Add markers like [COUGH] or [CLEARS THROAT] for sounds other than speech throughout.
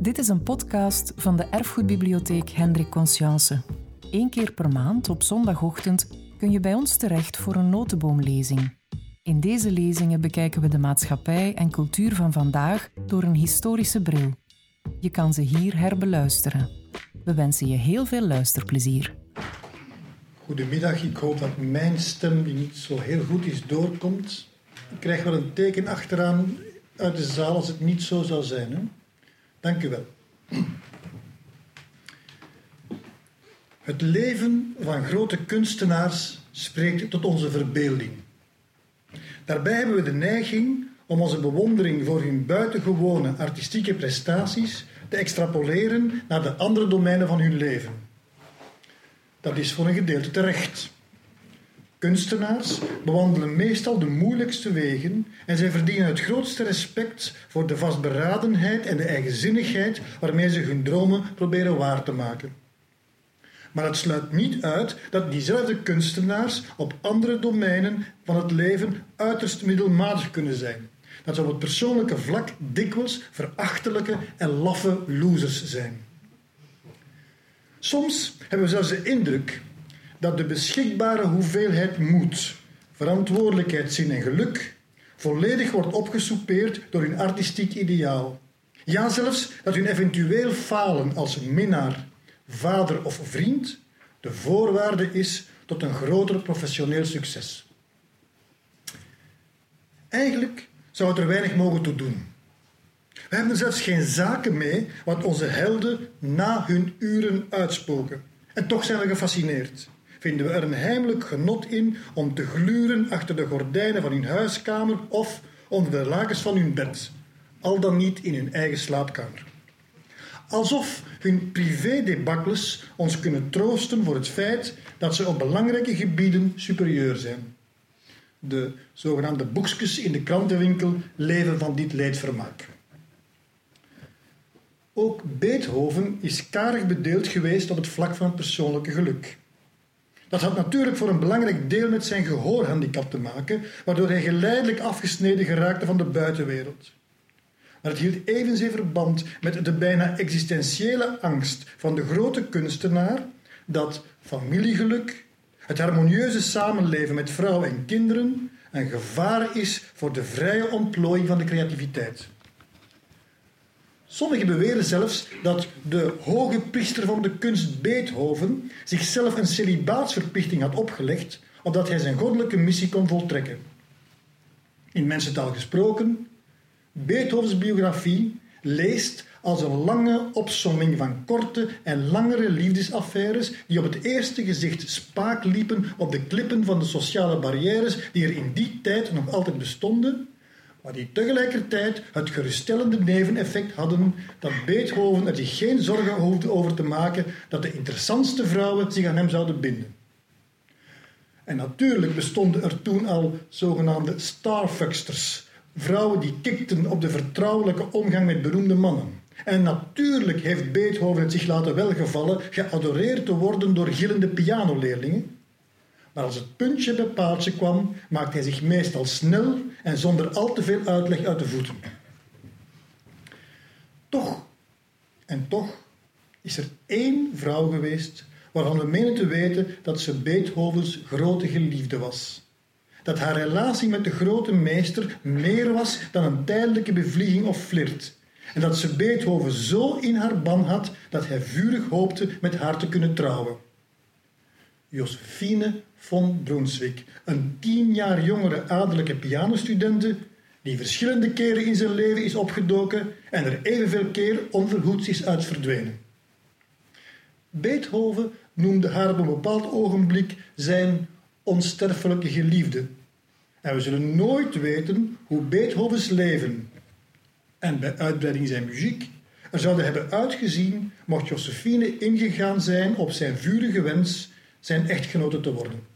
Dit is een podcast van de Erfgoedbibliotheek Hendrik Conscience. Eén keer per maand op zondagochtend kun je bij ons terecht voor een notenboomlezing. In deze lezingen bekijken we de maatschappij en cultuur van vandaag door een historische bril. Je kan ze hier herbeluisteren. We wensen je heel veel luisterplezier. Goedemiddag, ik hoop dat mijn stem, die niet zo heel goed is, doorkomt. Ik krijg wel een teken achteraan uit de zaal als het niet zo zou zijn. Hè? Dank u wel. Het leven van grote kunstenaars spreekt tot onze verbeelding. Daarbij hebben we de neiging om onze bewondering voor hun buitengewone artistieke prestaties te extrapoleren naar de andere domeinen van hun leven. Dat is voor een gedeelte terecht. Kunstenaars bewandelen meestal de moeilijkste wegen en zij verdienen het grootste respect voor de vastberadenheid en de eigenzinnigheid waarmee ze hun dromen proberen waar te maken. Maar het sluit niet uit dat diezelfde kunstenaars op andere domeinen van het leven uiterst middelmatig kunnen zijn. Dat ze op het persoonlijke vlak dikwijls verachtelijke en laffe losers zijn. Soms hebben we zelfs de indruk dat de beschikbare hoeveelheid moed, verantwoordelijkheid, zin en geluk volledig wordt opgesoupeerd door hun artistiek ideaal. Ja, zelfs dat hun eventueel falen als minnaar, vader of vriend de voorwaarde is tot een groter professioneel succes. Eigenlijk zou het er weinig mogen toe doen. We hebben zelfs geen zaken mee wat onze helden na hun uren uitspoken. En toch zijn we gefascineerd. Vinden we er een heimelijk genot in om te gluren achter de gordijnen van hun huiskamer of onder de lakens van hun bed, al dan niet in hun eigen slaapkamer. Alsof hun privé-debakles ons kunnen troosten voor het feit dat ze op belangrijke gebieden superieur zijn. De zogenaamde boekjes in de krantenwinkel leven van dit leedvermaak. Ook Beethoven is karig bedeeld geweest op het vlak van persoonlijke geluk. Dat had natuurlijk voor een belangrijk deel met zijn gehoorhandicap te maken, waardoor hij geleidelijk afgesneden geraakte van de buitenwereld. Maar het hield evenzeer verband met de bijna existentiële angst van de grote kunstenaar dat familiegeluk, het harmonieuze samenleven met vrouw en kinderen, een gevaar is voor de vrije ontplooiing van de creativiteit. Sommigen beweren zelfs dat de hoge priester van de kunst Beethoven zichzelf een celibaatsverplichting had opgelegd, opdat hij zijn goddelijke missie kon voltrekken. In mensentaal gesproken, Beethovens biografie leest als een lange opsomming van korte en langere liefdesaffaires die op het eerste gezicht spaak liepen op de klippen van de sociale barrières die er in die tijd nog altijd bestonden, maar die tegelijkertijd het geruststellende neveneffect hadden dat Beethoven er zich geen zorgen hoefde over te maken dat de interessantste vrouwen zich aan hem zouden binden. En natuurlijk bestonden er toen al zogenaamde starfucksters, vrouwen die kikten op de vertrouwelijke omgang met beroemde mannen. En natuurlijk heeft Beethoven het zich laten welgevallen geadoreerd te worden door gillende pianoleerlingen. Maar als het puntje bij paaltje kwam, maakte hij zich meestal snel en zonder al te veel uitleg uit de voeten. Toch, en toch, is er één vrouw geweest waarvan we menen te weten dat ze Beethovens grote geliefde was. Dat haar relatie met de grote meester meer was dan een tijdelijke bevlieging of flirt. En dat ze Beethoven zo in haar ban had dat hij vurig hoopte met haar te kunnen trouwen. Josephine von Brunswick, een tien jaar jongere adellijke pianostudente die verschillende keren in zijn leven is opgedoken en er evenveel keer onverhoeds is uit verdwenen. Beethoven noemde haar op een bepaald ogenblik zijn onsterfelijke geliefde. En we zullen nooit weten hoe Beethovens leven en bij uitbreiding zijn muziek er zouden hebben uitgezien mocht Josephine ingegaan zijn op zijn vurige wens zijn echtgenote te worden.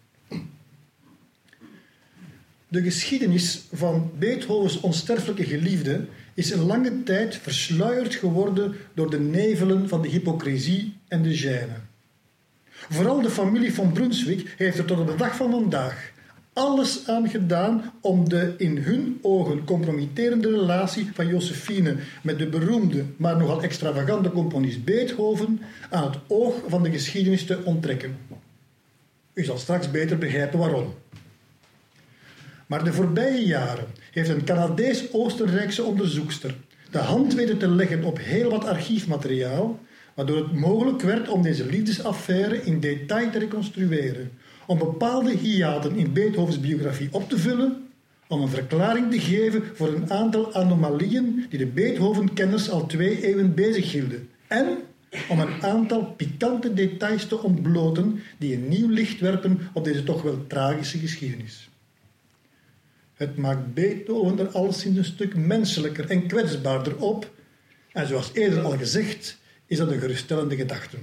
De geschiedenis van Beethovens onsterfelijke geliefde is een lange tijd versluierd geworden door de nevelen van de hypocrisie en de gêne. Vooral de familie van Brunswick heeft er tot op de dag van vandaag alles aan gedaan om de in hun ogen compromitterende relatie van Josephine met de beroemde, maar nogal extravagante componist Beethoven aan het oog van de geschiedenis te onttrekken. U zal straks beter begrijpen waarom. Maar de voorbije jaren heeft een Canadees-Oostenrijkse onderzoekster de hand weten te leggen op heel wat archiefmateriaal, waardoor het mogelijk werd om deze liefdesaffaire in detail te reconstrueren, om bepaalde hiaten in Beethovens biografie op te vullen, om een verklaring te geven voor een aantal anomalieën die de Beethoven-kenners al twee eeuwen bezighielden, en om een aantal pikante details te ontbloten die een nieuw licht werpen op deze toch wel tragische geschiedenis. Het maakt Beethoven er alleszins een stuk menselijker en kwetsbaarder op. En zoals eerder al gezegd, is dat een geruststellende gedachte.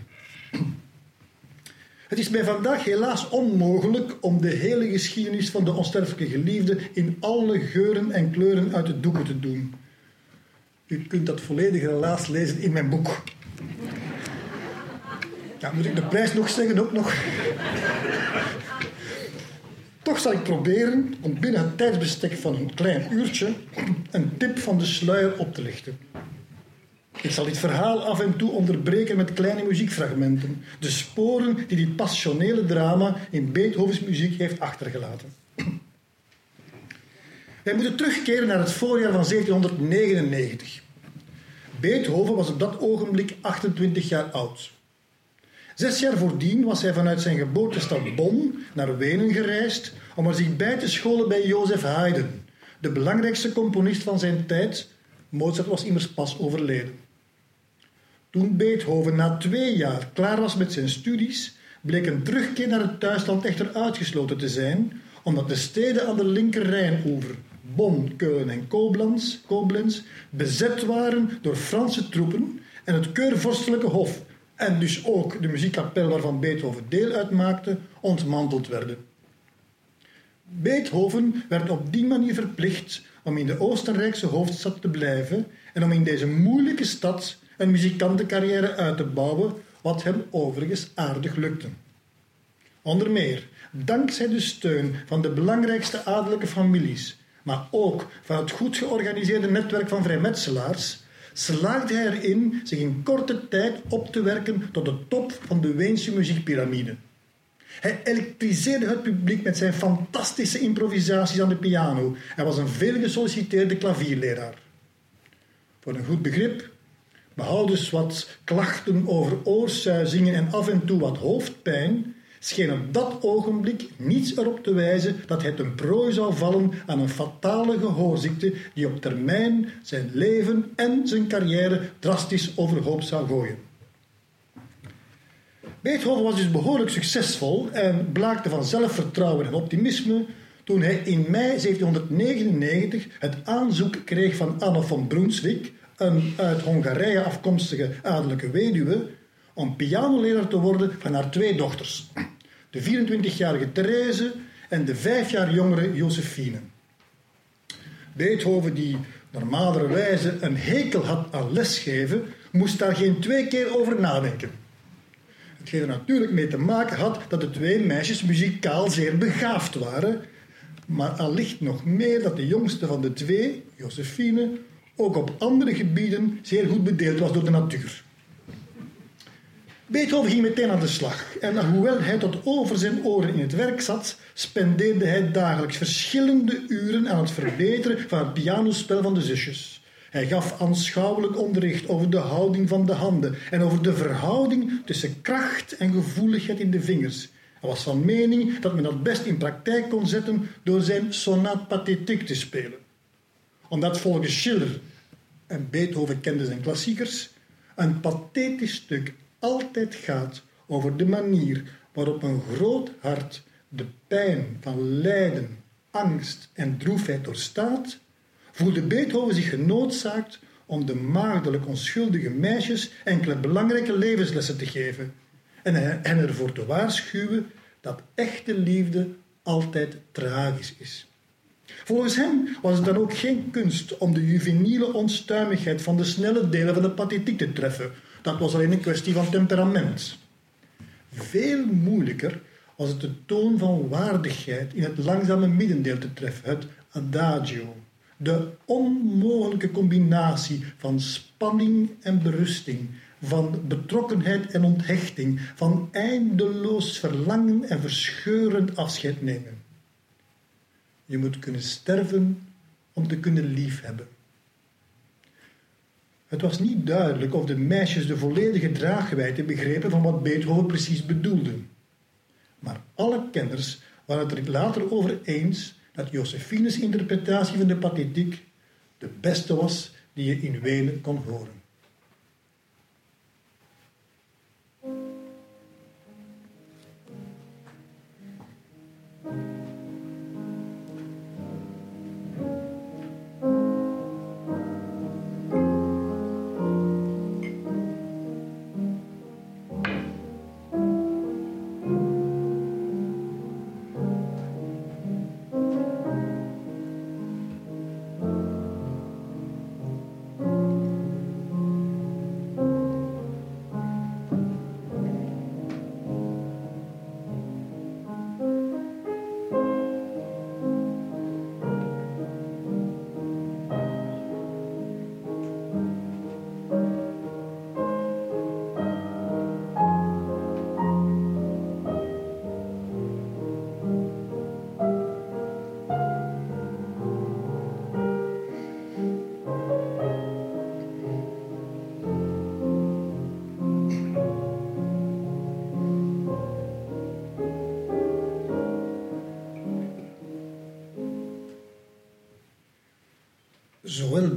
Het is mij vandaag helaas onmogelijk om de hele geschiedenis van de onsterfelijke geliefde in alle geuren en kleuren uit de doeken te doen. U kunt dat volledig helaas lezen in mijn boek. Ja, moet ik de prijs nog zeggen? Ook nog. Toch zal ik proberen om binnen het tijdsbestek van een klein uurtje een tip van de sluier op te lichten. Ik zal dit verhaal af en toe onderbreken met kleine muziekfragmenten, de sporen die dit passionele drama in Beethovens muziek heeft achtergelaten. Wij moeten terugkeren naar het voorjaar van 1799. Beethoven was op dat ogenblik 28 jaar oud. Zes jaar voordien was hij vanuit zijn geboortestad Bonn naar Wenen gereisd om er zich bij te scholen bij Jozef Haydn, de belangrijkste componist van zijn tijd. Mozart was immers pas overleden. Toen Beethoven na twee jaar klaar was met zijn studies, bleek een terugkeer naar het thuisland echter uitgesloten te zijn, omdat de steden aan de linker Rijnoever, Bonn, Keulen en Koblenz, Koblenz, bezet waren door Franse troepen en het keurvorstelijke hof en dus ook de muziekkapel waarvan Beethoven deel uitmaakte, ontmanteld werden. Beethoven werd op die manier verplicht om in de Oostenrijkse hoofdstad te blijven en om in deze moeilijke stad een muzikantencarrière uit te bouwen, wat hem overigens aardig lukte. Onder meer dankzij de steun van de belangrijkste adellijke families, maar ook van het goed georganiseerde netwerk van vrijmetselaars, slaagde hij erin zich in korte tijd op te werken tot de top van de Weense muziekpyramide. Hij elektriseerde het publiek met zijn fantastische improvisaties aan de piano en was een veelgesolliciteerde klavierleraar. Voor een goed begrip, behoudens wat klachten over oorsuizingen en af en toe wat hoofdpijn, scheen op dat ogenblik niets erop te wijzen dat hij ten prooi zou vallen aan een fatale gehoorziekte die op termijn zijn leven en zijn carrière drastisch overhoop zou gooien. Beethoven was dus behoorlijk succesvol en blaakte van zelfvertrouwen en optimisme toen hij in mei 1799 het aanzoek kreeg van Anne van Brunswick, een uit Hongarije afkomstige adellijke weduwe, om pianoleraar te worden van haar twee dochters, de 24-jarige Therese en de vijf jaar jongere Josephine. Beethoven, die normalerwijze een hekel had aan lesgeven, moest daar geen twee keer over nadenken. Hetgeen er natuurlijk mee te maken had dat de twee meisjes muzikaal zeer begaafd waren, maar allicht nog meer dat de jongste van de twee, Josephine, ook op andere gebieden zeer goed bedeeld was door de natuur. Beethoven ging meteen aan de slag en hoewel hij tot over zijn oren in het werk zat, spendeerde hij dagelijks verschillende uren aan het verbeteren van het pianospel van de zusjes. Hij gaf aanschouwelijk onderricht over de houding van de handen en over de verhouding tussen kracht en gevoeligheid in de vingers. Hij was van mening dat men dat best in praktijk kon zetten door zijn sonate pathétique te spelen. Omdat volgens Schiller, en Beethoven kende zijn klassiekers, een pathetisch stuk altijd gaat over de manier waarop een groot hart de pijn van lijden, angst en droefheid doorstaat, voelde Beethoven zich genoodzaakt om de maagdelijk onschuldige meisjes enkele belangrijke levenslessen te geven en ervoor te waarschuwen dat echte liefde altijd tragisch is. Volgens hem was het dan ook geen kunst om de juveniele onstuimigheid van de snelle delen van de pathetiek te treffen, dat was alleen een kwestie van temperament. Veel moeilijker was het de toon van waardigheid in het langzame middendeel te treffen, het adagio. De onmogelijke combinatie van spanning en berusting, van betrokkenheid en onthechting, van eindeloos verlangen en verscheurend afscheid nemen. Je moet kunnen sterven om te kunnen liefhebben. Het was niet duidelijk of de meisjes de volledige draagwijdte begrepen van wat Beethoven precies bedoelde. Maar alle kenners waren het er later over eens dat Josephines interpretatie van de pathetiek de beste was die je in Wenen kon horen.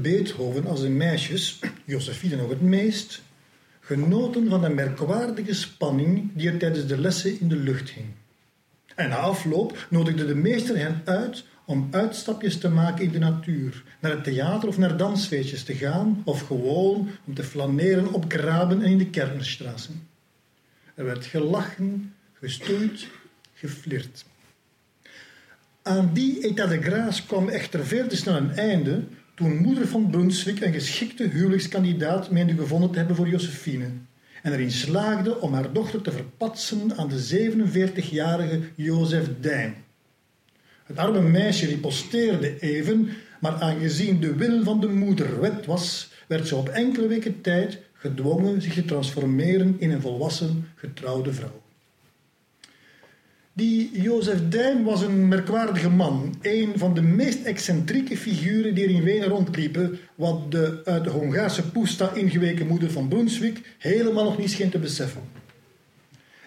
Beethoven als de meisjes, [CLEARS THROAT] Josephine nog het meest, genoten van de merkwaardige spanning die er tijdens de lessen in de lucht hing. En na afloop nodigde de meester hen uit om uitstapjes te maken in de natuur, naar het theater of naar dansfeestjes te gaan, of gewoon om te flaneren op graben en in de Kernerstraßen. Er werd gelachen, gestoeid, geflirt. Aan die état de grâce kwam echter veel te snel een einde toen moeder van Brunswick een geschikte huwelijkskandidaat meende gevonden te hebben voor Josephine en erin slaagde om haar dochter te verpatsen aan de 47-jarige Jozef Dijn. Het arme meisje riposteerde even, maar aangezien de wil van de moeder wet was, werd ze op enkele weken tijd gedwongen zich te transformeren in een volwassen, getrouwde vrouw. Die Jozef Dijn was een merkwaardige man. Een van de meest excentrieke figuren die er in Wenen rondliepen, wat de uit de Hongaarse Pusta ingeweken moeder van Brunswick helemaal nog niet scheen te beseffen.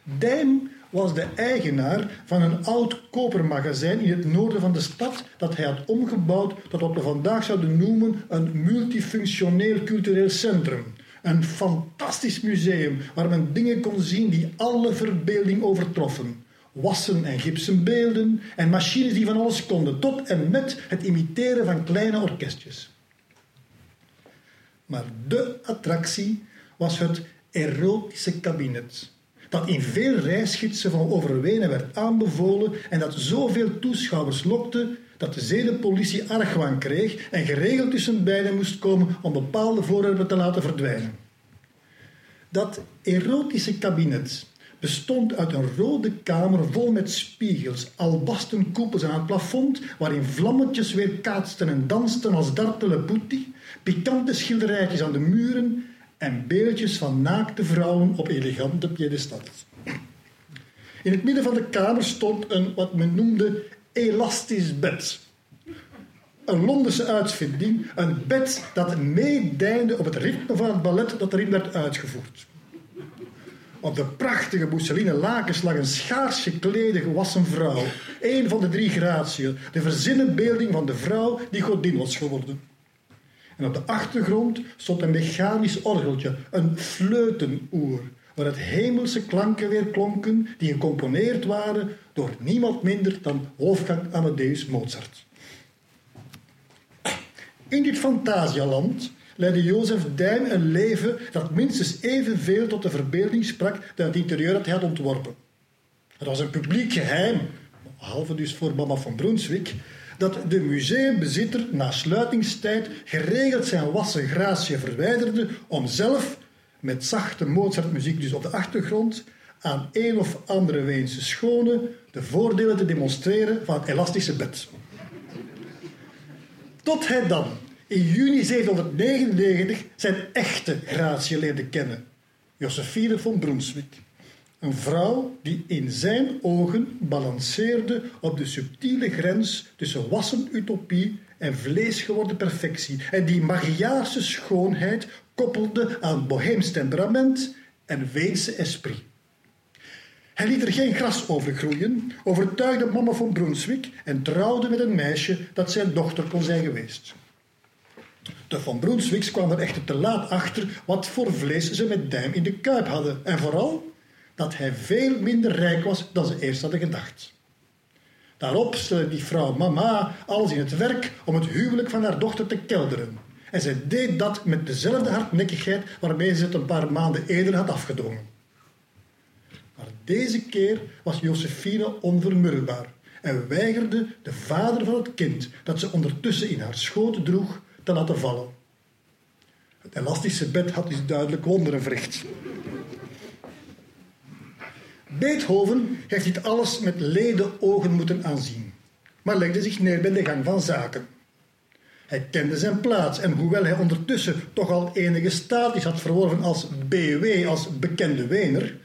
Dijn was de eigenaar van een oud kopermagazijn in het noorden van de stad dat hij had omgebouwd tot wat we vandaag zouden noemen een multifunctioneel cultureel centrum. Een fantastisch museum waar men dingen kon zien die alle verbeelding overtroffen wassen en gipsen beelden en machines die van alles konden, tot en met het imiteren van kleine orkestjes. Maar de attractie was het erotische kabinet, dat in veel reisgidsen van Overwenen werd aanbevolen en dat zoveel toeschouwers lokte dat de zedenpolitie argwaan kreeg en geregeld tussen beiden moest komen om bepaalde voorwerpen te laten verdwijnen. Dat erotische kabinet bestond uit een rode kamer vol met spiegels, albasten koepels aan het plafond, waarin vlammetjes weer kaatsten en dansten als dartele putti, pikante schilderijtjes aan de muren en beeldjes van naakte vrouwen op elegante piedestals. In het midden van de kamer stond een wat men noemde elastisch bed. Een Londense uitvinding, een bed dat meedeinde op het ritme van het ballet dat erin werd uitgevoerd. Op de prachtige mousseline lakens lag een schaars geklede gewassen vrouw. Een van de drie gratieën. De verzinnenbeelding van de vrouw die godin was geworden. En op de achtergrond stond een mechanisch orgeltje, een fleutenoer, waar het hemelse klanken weer klonken die gecomponeerd waren door niemand minder dan Wolfgang Amadeus Mozart. In dit fantasialand leidde Jozef Dijn een leven dat minstens evenveel tot de verbeelding sprak dan het interieur dat hij had ontworpen. Het was een publiek geheim, behalve dus voor mama van Brunswick, dat de museumbezitter na sluitingstijd geregeld zijn wassen gratie verwijderde om zelf, met zachte Mozartmuziek dus op de achtergrond, aan een of andere Weense schone de voordelen te demonstreren van het elastische bed. Tot hij dan in juni 1799 zijn echte gratie leerde kennen, Josephine von Brunswick. Een vrouw die in zijn ogen balanceerde op de subtiele grens tussen wassen utopie en vleesgeworden perfectie en die Magiaarse schoonheid koppelde aan boheems temperament en Weense esprit. Hij liet er geen gras over groeien, overtuigde mama van Brunswick en trouwde met een meisje dat zijn dochter kon zijn geweest. De Van Brunswicks kwamen er echter te laat achter wat voor vlees ze met duim in de kuip hadden. En vooral dat hij veel minder rijk was dan ze eerst hadden gedacht. Daarop stelde die vrouw mama alles in het werk om het huwelijk van haar dochter te kelderen. En zij deed dat met dezelfde hardnekkigheid waarmee ze het een paar maanden eerder had afgedwongen. Maar deze keer was Josephine onvermurwbaar en weigerde de vader van het kind dat ze ondertussen in haar schoot droeg te laten vallen. Het elastische bed had dus duidelijk wonderen verricht. Beethoven heeft dit alles met leden ogen moeten aanzien, maar legde zich neer bij de gang van zaken. Hij kende zijn plaats en hoewel hij ondertussen toch al enige status had verworven als BW, als bekende Wener,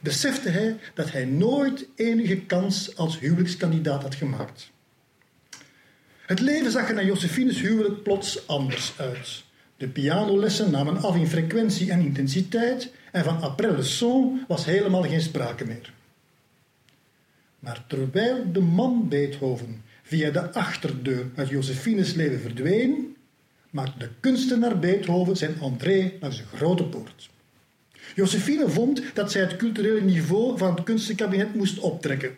besefte hij dat hij nooit enige kans als huwelijkskandidaat had gemaakt. Het leven zag er na Josephines huwelijk plots anders uit. De pianolessen namen af in frequentie en intensiteit en van après le son was helemaal geen sprake meer. Maar terwijl de man Beethoven via de achterdeur uit Josephines leven verdween, maakte de kunstenaar Beethoven zijn entree naar zijn grote poort. Josephine vond dat zij het culturele niveau van het kunstenkabinet moest optrekken.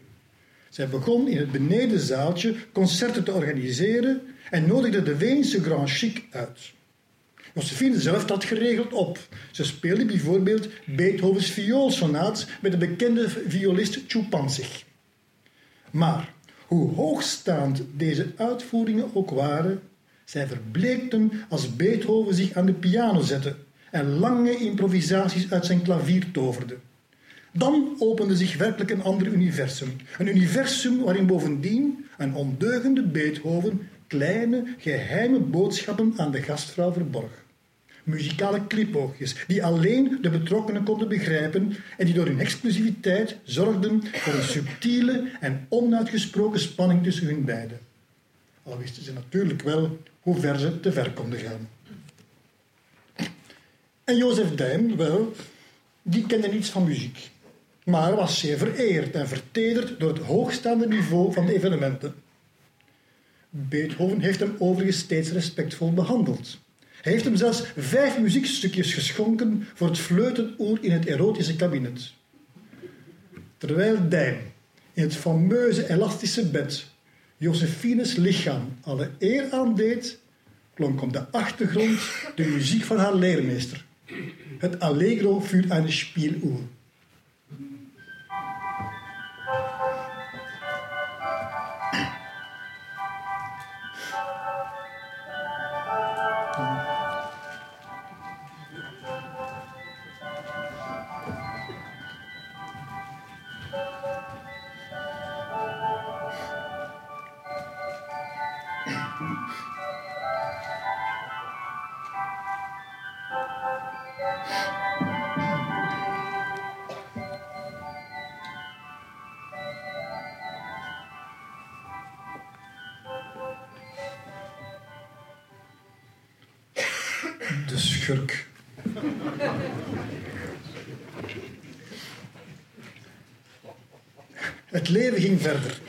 Zij begon in het benedenzaaltje concerten te organiseren en nodigde de Weense Grand Chic uit. Josephine zelf trad geregeld op. Ze speelde bijvoorbeeld Beethovens vioolsonaat met de bekende violist Chupanzig. Maar hoe hoogstaand deze uitvoeringen ook waren, zij verbleekten als Beethoven zich aan de piano zette en lange improvisaties uit zijn klavier toverde. Dan opende zich werkelijk een ander universum. Een universum waarin bovendien een ondeugende Beethoven kleine, geheime boodschappen aan de gastvrouw verborg. Muzikale knipoogjes die alleen de betrokkenen konden begrijpen en die door hun exclusiviteit zorgden voor een subtiele en onuitgesproken spanning tussen hun beiden. Al wisten ze natuurlijk wel hoe ver ze te ver konden gaan. En Jozef Dijm, wel, die kende niets van muziek maar was zeer vereerd en vertederd door het hoogstaande niveau van de evenementen. Beethoven heeft hem overigens steeds respectvol behandeld. Hij heeft hem zelfs vijf muziekstukjes geschonken voor het fleutenoer in het erotische kabinet. Terwijl Dijn in het fameuze elastische bed Josephines lichaam alle eer aandeed, klonk op de achtergrond de muziek van haar leermeester, het Allegro für eine Spieluhr. De schurk. Het leven ging verder.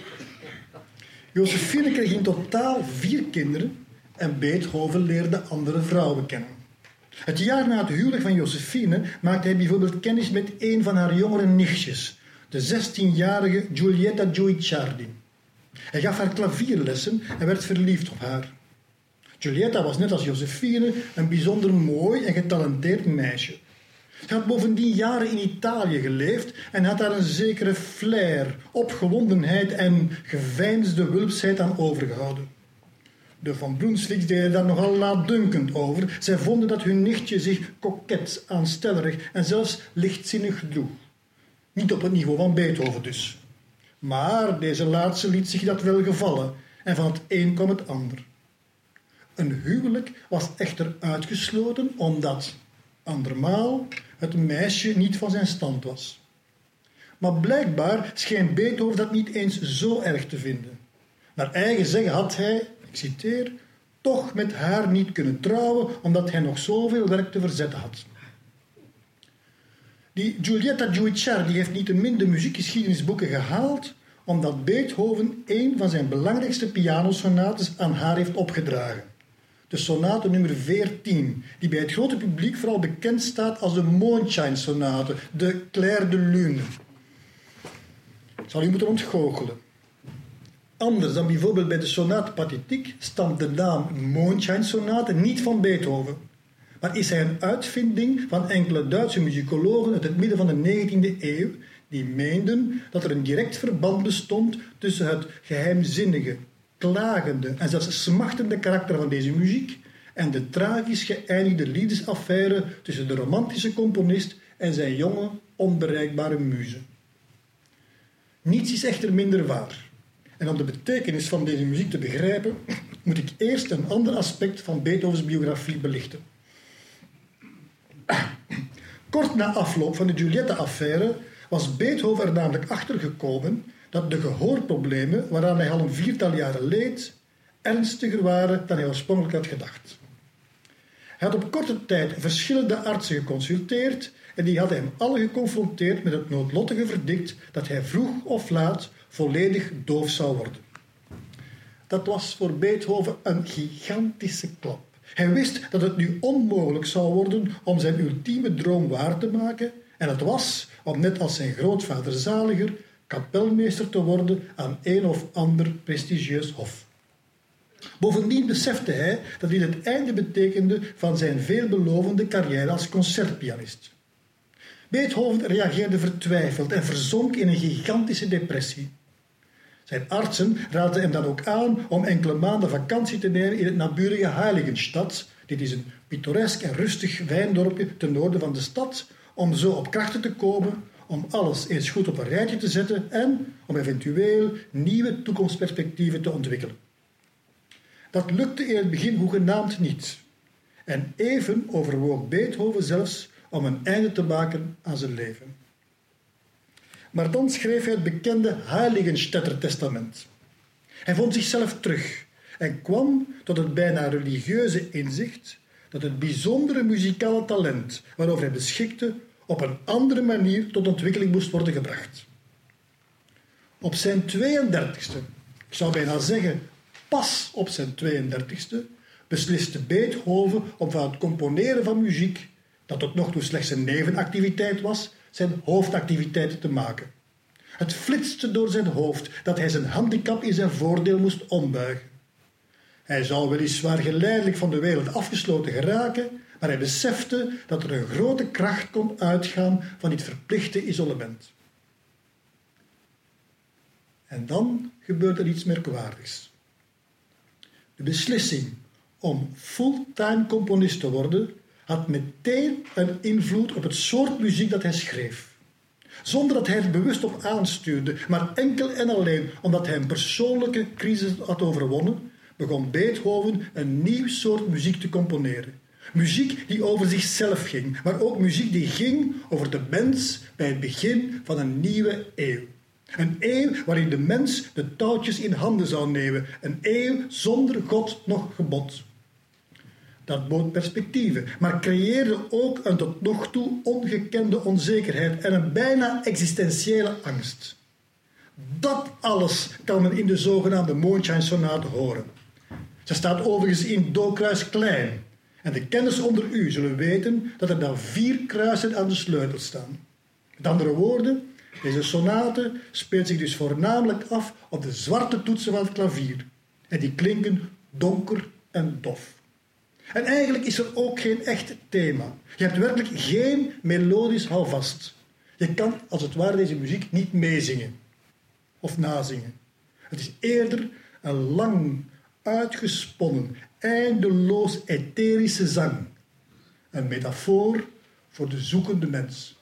Josephine kreeg in totaal vier kinderen en Beethoven leerde andere vrouwen kennen. Het jaar na het huwelijk van Josephine maakte hij bijvoorbeeld kennis met een van haar jongere nichtjes, de 16-jarige Giulietta Guicciardi. Hij gaf haar klavierlessen en werd verliefd op haar. Giulietta was net als Josephine een bijzonder mooi en getalenteerd meisje. Ze had bovendien jaren in Italië geleefd en had daar een zekere flair, opgewondenheid en geveinsde wulpsheid aan overgehouden. De Van Brunswicks deden daar nogal laatdunkend over. Zij vonden dat hun nichtje zich koket, aanstellerig en zelfs lichtzinnig gedroeg. Niet op het niveau van Beethoven dus. Maar deze laatste liet zich dat wel gevallen en van het een kwam het ander. Een huwelijk was echter uitgesloten omdat, andermaal, het meisje niet van zijn stand was. Maar blijkbaar scheen Beethoven dat niet eens zo erg te vinden. Naar eigen zeggen had hij, ik citeer, toch met haar niet kunnen trouwen omdat hij nog zoveel werk te verzetten had. Die Giulietta Guicciardi heeft niet de muziekgeschiedenisboeken gehaald omdat Beethoven een van zijn belangrijkste pianosonates aan haar heeft opgedragen. De sonate nummer 14, die bij het grote publiek vooral bekend staat als de Moonshine-sonate, de Claire de Lune. Ik zal u moeten ontgoochelen. Anders dan bijvoorbeeld bij de sonate pathétique stamt de naam Moonshine-sonate niet van Beethoven, maar is hij een uitvinding van enkele Duitse muzikologen uit het midden van de 19e eeuw die meenden dat er een direct verband bestond tussen het geheimzinnige, klagende en zelfs smachtende karakter van deze muziek en de tragisch geëindigde liefdesaffaire tussen de romantische componist en zijn jonge, onbereikbare muze. Niets is echter minder waar. En om de betekenis van deze muziek te begrijpen, moet ik eerst een ander aspect van Beethovens biografie belichten. Kort na afloop van de Giulietta-affaire was Beethoven er namelijk achter gekomen dat de gehoorproblemen waaraan hij al een viertal jaren leed, ernstiger waren dan hij oorspronkelijk had gedacht. Hij had op korte tijd verschillende artsen geconsulteerd en die hadden hem alle geconfronteerd met het noodlottige verdict dat hij vroeg of laat volledig doof zou worden. Dat was voor Beethoven een gigantische klap. Hij wist dat het nu onmogelijk zou worden om zijn ultieme droom waar te maken en het was om net als zijn grootvader Zaliger kapelmeester te worden aan een of ander prestigieus hof. Bovendien besefte hij dat dit het einde betekende van zijn veelbelovende carrière als concertpianist. Beethoven reageerde vertwijfeld en verzonk in een gigantische depressie. Zijn artsen raadden hem dan ook aan om enkele maanden vakantie te nemen in het naburige Heiligenstad. Dit is een pittoresk en rustig wijndorpje ten noorden van de stad, om zo op krachten te komen, om alles eens goed op een rijtje te zetten en om eventueel nieuwe toekomstperspectieven te ontwikkelen. Dat lukte in het begin hoegenaamd niet. En even overwoog Beethoven zelfs om een einde te maken aan zijn leven. Maar dan schreef hij het bekende Heiligenstädter Testament. Hij vond zichzelf terug en kwam tot het bijna religieuze inzicht dat het bijzondere muzikale talent waarover hij beschikte op een andere manier tot ontwikkeling moest worden gebracht. Op zijn 32e, ik zou bijna zeggen pas op zijn 32e, besliste Beethoven om van het componeren van muziek, dat tot nog toe slechts een nevenactiviteit was, zijn hoofdactiviteit te maken. Het flitste door zijn hoofd dat hij zijn handicap in zijn voordeel moest ombuigen. Hij zou weliswaar geleidelijk van de wereld afgesloten geraken, maar hij besefte dat er een grote kracht kon uitgaan van dit verplichte isolement. En dan gebeurde er iets merkwaardigs. De beslissing om fulltime componist te worden had meteen een invloed op het soort muziek dat hij schreef. Zonder dat hij er bewust op aanstuurde, maar enkel en alleen omdat hij een persoonlijke crisis had overwonnen, begon Beethoven een nieuw soort muziek te componeren. Muziek die over zichzelf ging, maar ook muziek die ging over de mens bij het begin van een nieuwe eeuw. Een eeuw waarin de mens de touwtjes in handen zou nemen. Een eeuw zonder God nog gebod. Dat bood perspectieven, maar creëerde ook een tot nog toe ongekende onzekerheid en een bijna existentiële angst. Dat alles kan men in de zogenaamde Moonshine-sonate horen. Ze staat overigens in Do kruis klein. En de kenners onder u zullen weten dat er dan vier kruisen aan de sleutel staan. Met andere woorden, deze sonate speelt zich dus voornamelijk af op de zwarte toetsen van het klavier. En die klinken donker en dof. En eigenlijk is er ook geen echt thema. Je hebt werkelijk geen melodisch houvast. Je kan als het ware deze muziek niet meezingen of nazingen. Het is eerder een lang, uitgesponnen, eindeloos etherische zang. Een metafoor voor de zoekende mens.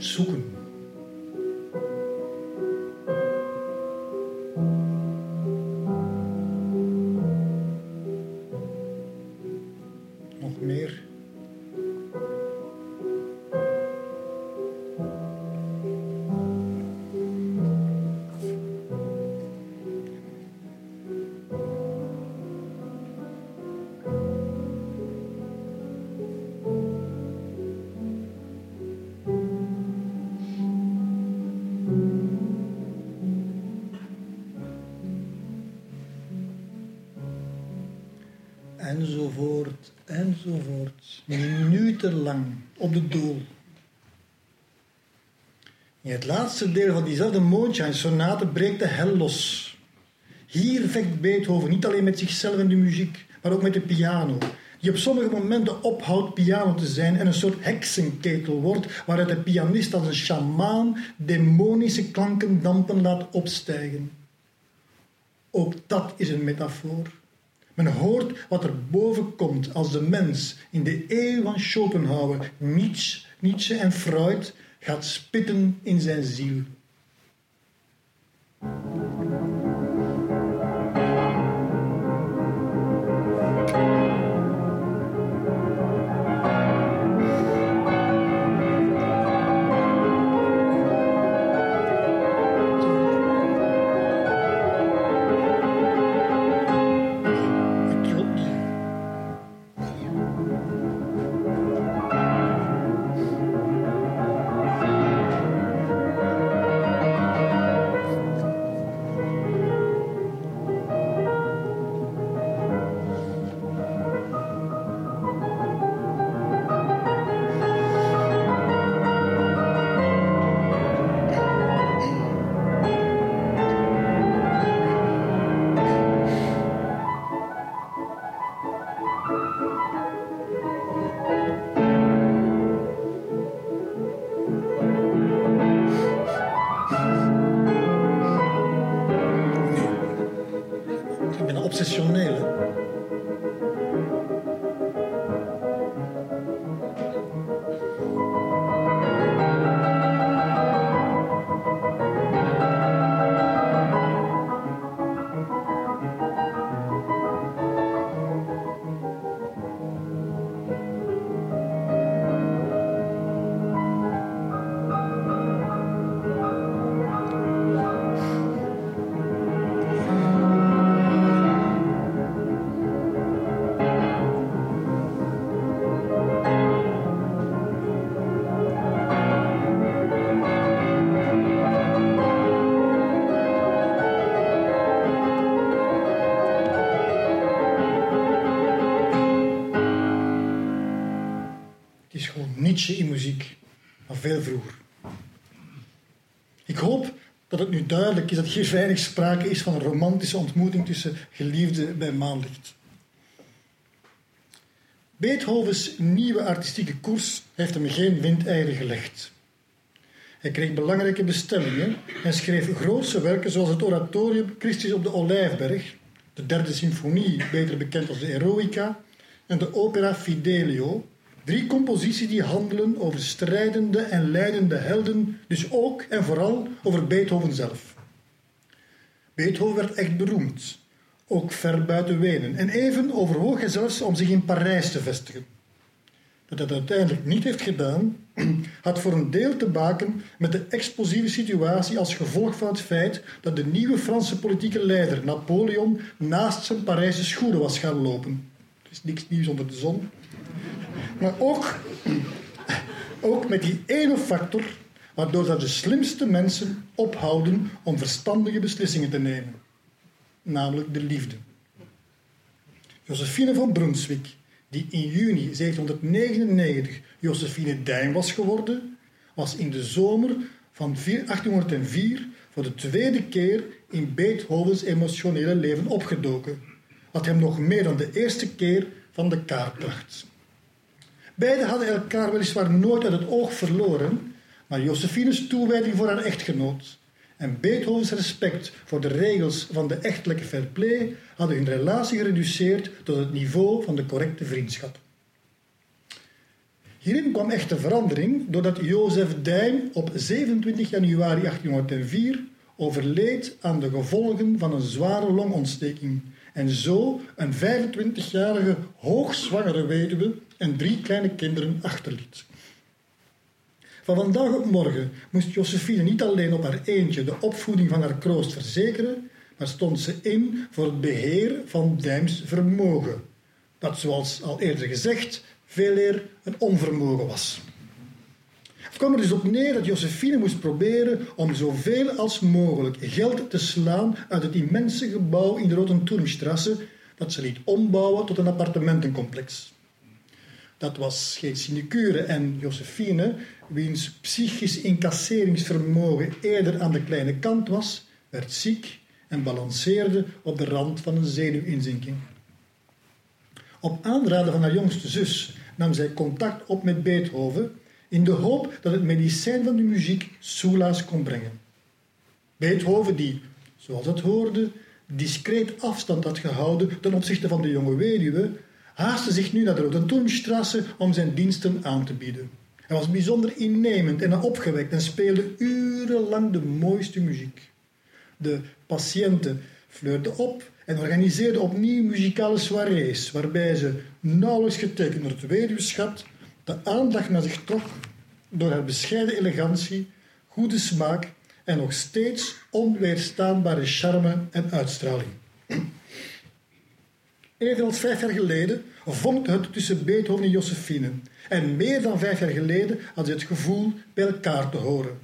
Toon Minutenlang op de doel. In het laatste deel van diezelfde Mondschein-sonate breekt de hel los. Hier vecht Beethoven niet alleen met zichzelf en de muziek, maar ook met de piano, die op sommige momenten ophoudt piano te zijn en een soort heksenketel wordt, waaruit de pianist als een sjamaan demonische klanken dampen laat opstijgen. Ook dat is een metafoor. Men hoort wat er boven komt als de mens in de eeuw van Schopenhauer, Nietzsche, Nietzsche en Freud gaat spitten in zijn ziel. Nietzsche in muziek, maar veel vroeger. Ik hoop dat het nu duidelijk is dat hier weinig sprake is van een romantische ontmoeting tussen geliefden bij maanlicht. Beethovens nieuwe artistieke koers heeft hem geen windeieren gelegd. Hij kreeg belangrijke bestellingen en schreef grootse werken zoals het oratorium Christus op de Olijfberg, de derde symfonie, beter bekend als de Eroica, en de opera Fidelio, Drie composities die handelen over strijdende en leidende helden, dus ook en vooral over Beethoven zelf. Beethoven werd echt beroemd, ook ver buiten Wenen, en even overwoog hij zelfs om zich in Parijs te vestigen. Dat hij uiteindelijk niet heeft gedaan, [CLEARS THROAT] had voor een deel te maken met de explosieve situatie als gevolg van het feit dat de nieuwe Franse politieke leider Napoleon naast zijn Parijse schoenen was gaan lopen. Er is niks nieuws onder de zon. Maar ook, ook met die ene factor waardoor dat de slimste mensen ophouden om verstandige beslissingen te nemen. Namelijk de liefde. Josephine van Brunswick, die in juni 1799 Josephine Dijn was geworden, was in de zomer van 1804 voor de tweede keer in Beethovens emotionele leven opgedoken, wat hem nog meer dan de eerste keer van de kaart bracht. Beiden hadden elkaar weliswaar nooit uit het oog verloren, maar Josephine's toewijding voor haar echtgenoot en Beethovens respect voor de regels van de echtelijke fair play hadden hun relatie gereduceerd tot het niveau van de correcte vriendschap. Hierin kwam echte verandering doordat Jozef Dijn op 27 januari 1804 overleed aan de gevolgen van een zware longontsteking en zo een 25-jarige hoogzwangere weduwe en drie kleine kinderen achterliet. Van vandaag op morgen moest Josephine niet alleen op haar eentje de opvoeding van haar kroost verzekeren, maar stond ze in voor het beheer van Dijms vermogen, dat zoals al eerder gezegd veel eer een onvermogen was. Het kwam er dus op neer dat Josephine moest proberen om zoveel als mogelijk geld te slaan uit het immense gebouw in de Rotenturmstrasse dat ze liet ombouwen tot een appartementencomplex. Dat was geen sinecure en Josephine, wiens psychisch incasseringsvermogen eerder aan de kleine kant was, werd ziek en balanceerde op de rand van een zenuwinzinking. Op aanraden van haar jongste zus nam zij contact op met Beethoven in de hoop dat het medicijn van de muziek soelaas kon brengen. Beethoven, die, zoals het hoorde, discreet afstand had gehouden ten opzichte van de jonge weduwe, haastte zich nu naar de Rotenturmstrasse om zijn diensten aan te bieden. Hij was bijzonder innemend en opgewekt en speelde urenlang de mooiste muziek. De patiënten fleurden op en organiseerden opnieuw muzikale soirées, waarbij ze, nauwelijks getekend door het weduwschap, de aandacht naar zich trok door haar bescheiden elegantie, goede smaak en nog steeds onweerstaanbare charme en uitstraling. Evenals vijf jaar geleden vonkte het tussen Beethoven en Josephine. En meer dan vijf jaar geleden had hij het gevoel bij elkaar te horen.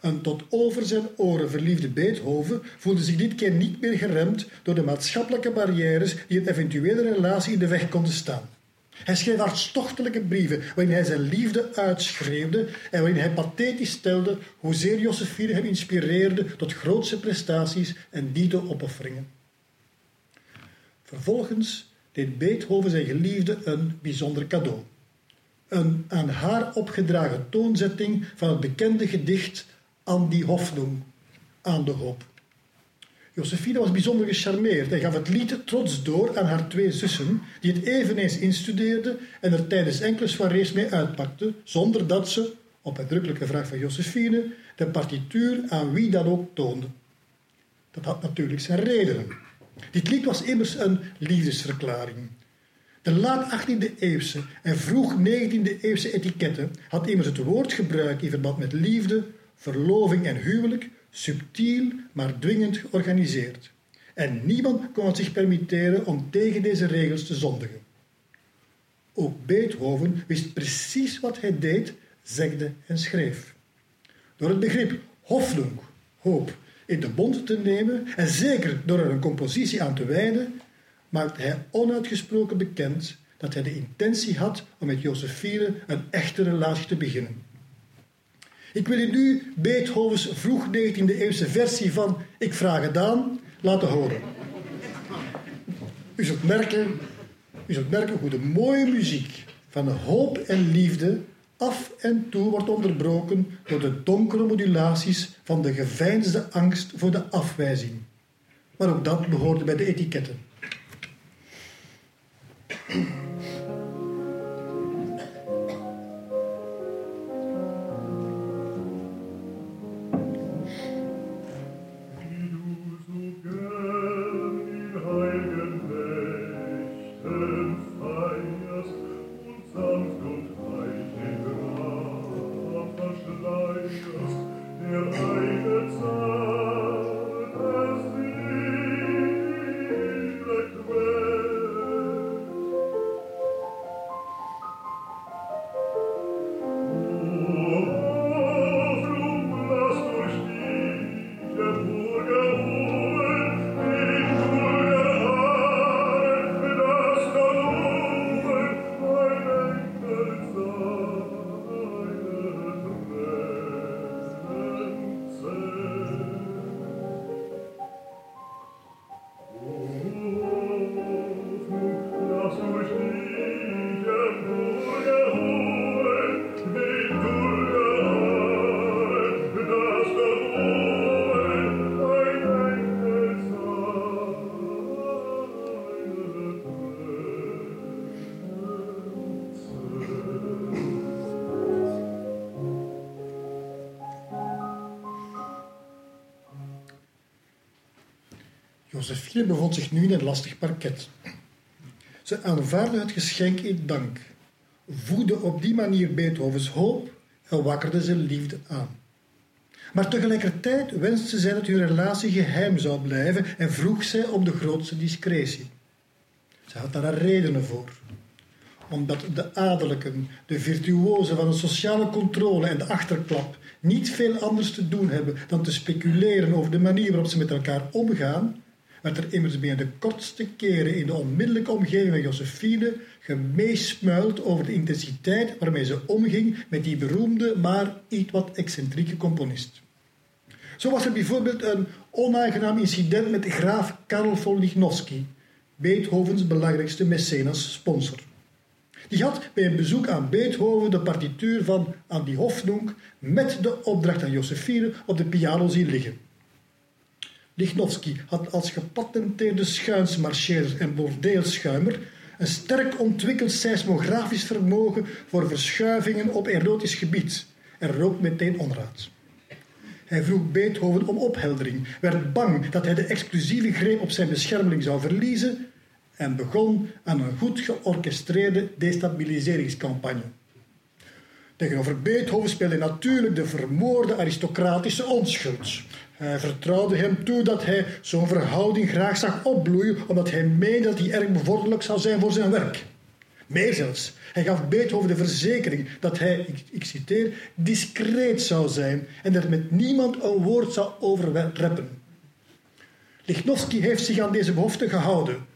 Een tot over zijn oren verliefde Beethoven voelde zich dit keer niet meer geremd door de maatschappelijke barrières die een eventuele relatie in de weg konden staan. Hij schreef hartstochtelijke brieven waarin hij zijn liefde uitschreeuwde en waarin hij pathetisch stelde hoezeer Josephine hem inspireerde tot grootse prestaties en dito-opofferingen. Vervolgens deed Beethoven zijn geliefde een bijzonder cadeau. Een aan haar opgedragen toonzetting van het bekende gedicht Aan die Hoffnung, aan de hoop. Josephine was bijzonder gecharmeerd en gaf het lied trots door aan haar twee zussen, die het eveneens instudeerden en er tijdens enkele soirées mee uitpakten, zonder dat ze, op uitdrukkelijke vraag van Josephine, de partituur aan wie dan ook toonde. Dat had natuurlijk zijn redenen. Dit lied was immers een liefdesverklaring. De laat 18e eeuwse en vroeg 19e eeuwse etiketten had immers het woordgebruik in verband met liefde, verloving en huwelijk subtiel maar dwingend georganiseerd. En niemand kon het zich permitteren om tegen deze regels te zondigen. Ook Beethoven wist precies wat hij deed, zegde en schreef. Door het begrip Hoffnung, hoop, in de bond te nemen en zeker door er een compositie aan te wijden, maakte hij onuitgesproken bekend dat hij de intentie had om met Josephine een echte relatie te beginnen. Ik wil u nu Beethovens vroeg 19e eeuwse versie van Ik vraag het aan laten horen. U zult merken, u zult merken hoe de mooie muziek van hoop en liefde af en toe wordt onderbroken door de donkere modulaties van de geveinsde angst voor de afwijzing. Maar ook dat behoorde bij de etiketten. Josephine bevond zich nu in een lastig parket. Ze aanvaarde het geschenk in dank, voedde op die manier Beethovens hoop en wakkerde zijn liefde aan. Maar tegelijkertijd wenste zij dat hun relatie geheim zou blijven en vroeg zij om de grootste discretie. Ze had daar redenen voor. Omdat de adellijken, de virtuozen van de sociale controle en de achterklap niet veel anders te doen hebben dan te speculeren over de manier waarop ze met elkaar omgaan, werd er immers binnen de kortste keren in de onmiddellijke omgeving van Josephine gemeesmuild over de intensiteit waarmee ze omging met die beroemde, maar iets wat excentrieke componist. Zo was er bijvoorbeeld een onaangenaam incident met graaf Karl von Lichnowsky, Beethovens belangrijkste mecenas sponsor. Die had bij een bezoek aan Beethoven de partituur van Andy Hofnunk met de opdracht aan Josephine op de piano zien liggen. Lichnowsky had als gepatenteerde schuinsmarcheerder en bordeelschuimer een sterk ontwikkeld seismografisch vermogen voor verschuivingen op erotisch gebied en rook meteen onraad. Hij vroeg Beethoven om opheldering, werd bang dat hij de exclusieve greep op zijn beschermeling zou verliezen en begon aan een goed georchestreerde destabiliseringscampagne. Tegenover Beethoven speelde natuurlijk de vermoorde aristocratische onschuld. Hij vertrouwde hem toe dat hij zo'n verhouding graag zag opbloeien, omdat hij meende dat die erg bevorderlijk zou zijn voor zijn werk. Meer zelfs, hij gaf Beethoven de verzekering dat hij, ik, citeer, discreet zou zijn en er met niemand een woord zou overreppen. Lichnowsky heeft zich aan deze belofte gehouden.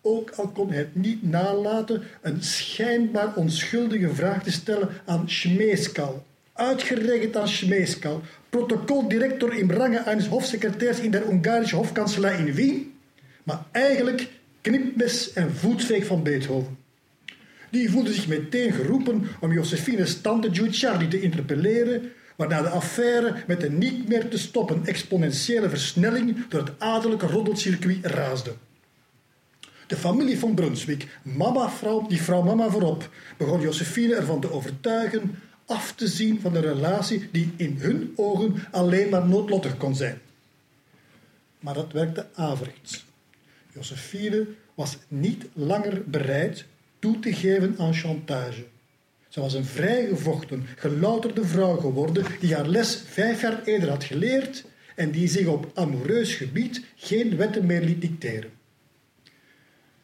Ook al kon hij het niet nalaten een schijnbaar onschuldige vraag te stellen aan Schmeeskal. Uitgerekend aan Schmeeskal, protocoldirector in range eines hofsecretairs in de Hongarische hofkanselij in Wien, maar eigenlijk knipmes en voetveeg van Beethoven. Die voelde zich meteen geroepen om Josephine's tante Guicciardi te interpelleren, waarna de affaire met een niet meer te stoppen exponentiële versnelling door het adellijke roddelcircuit raasde. De familie van Brunswick, mama, vrouw, die vrouw mama voorop, begon Josephine ervan te overtuigen af te zien van een relatie die in hun ogen alleen maar noodlottig kon zijn. Maar dat werkte averechts. Josephine was niet langer bereid toe te geven aan chantage. Ze was een vrijgevochten, gelouterde vrouw geworden die haar les vijf jaar eerder had geleerd en die zich op amoureus gebied geen wetten meer liet dicteren.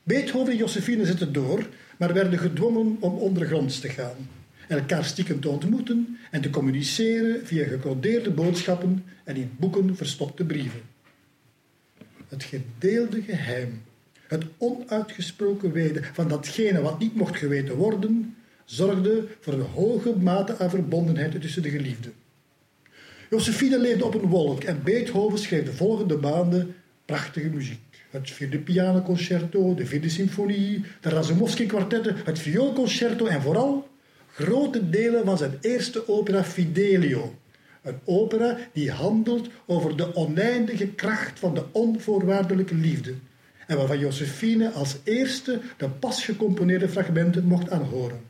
Beethoven en Josephine zetten door, maar werden gedwongen om ondergronds te gaan, elkaar stiekem te ontmoeten en te communiceren via gecodeerde boodschappen en in boeken verstopte brieven. Het gedeelde geheim het onuitgesproken weten van datgene wat niet mocht geweten worden, zorgde voor een hoge mate aan verbondenheid tussen de geliefden. Josephine leefde op een wolk en Beethoven schreef de volgende maanden prachtige muziek. Het vierde pianoconcerto, de vierde symfonie, de Razumowski-kwartetten, het vioolconcerto en vooral grote delen van zijn eerste opera Fidelio. Een opera die handelt over de oneindige kracht van de onvoorwaardelijke liefde en waarvan Josephine als eerste de pas gecomponeerde fragmenten mocht aanhoren.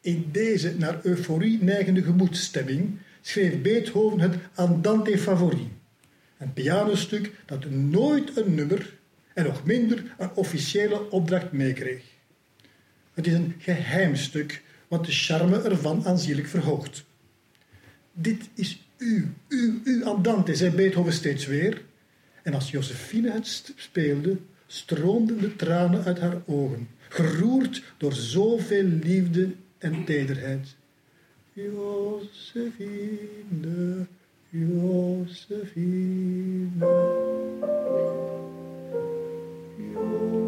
In deze naar euforie neigende gemoedstemming schreef Beethoven het Andante Favori, een pianostuk dat nooit een nummer en nog minder een officiële opdracht meekreeg. Het is een geheim stuk wat de charme ervan aanzienlijk verhoogt. Dit is u, u, u Andante, zei Beethoven steeds weer, en als Josephine het speelde, stroomden de tranen uit haar ogen, geroerd door zoveel liefde en tederheid. Josephine, Josephine. een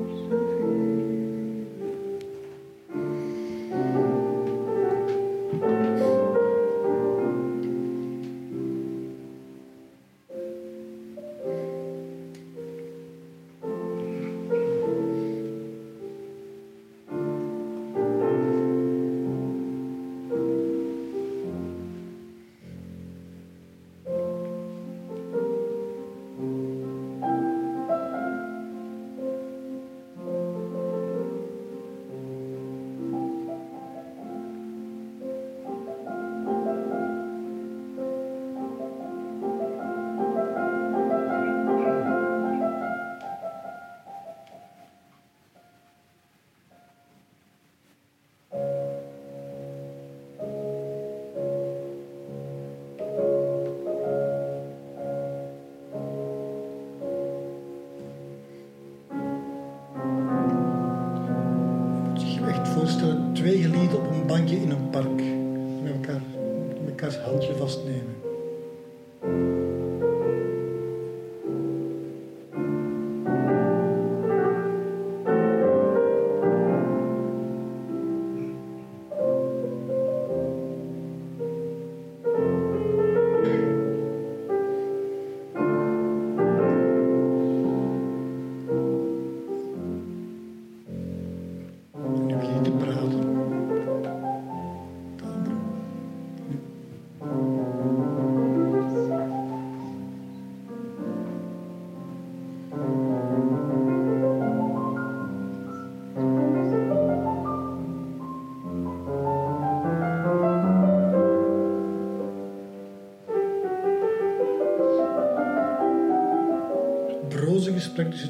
handje vastnemen.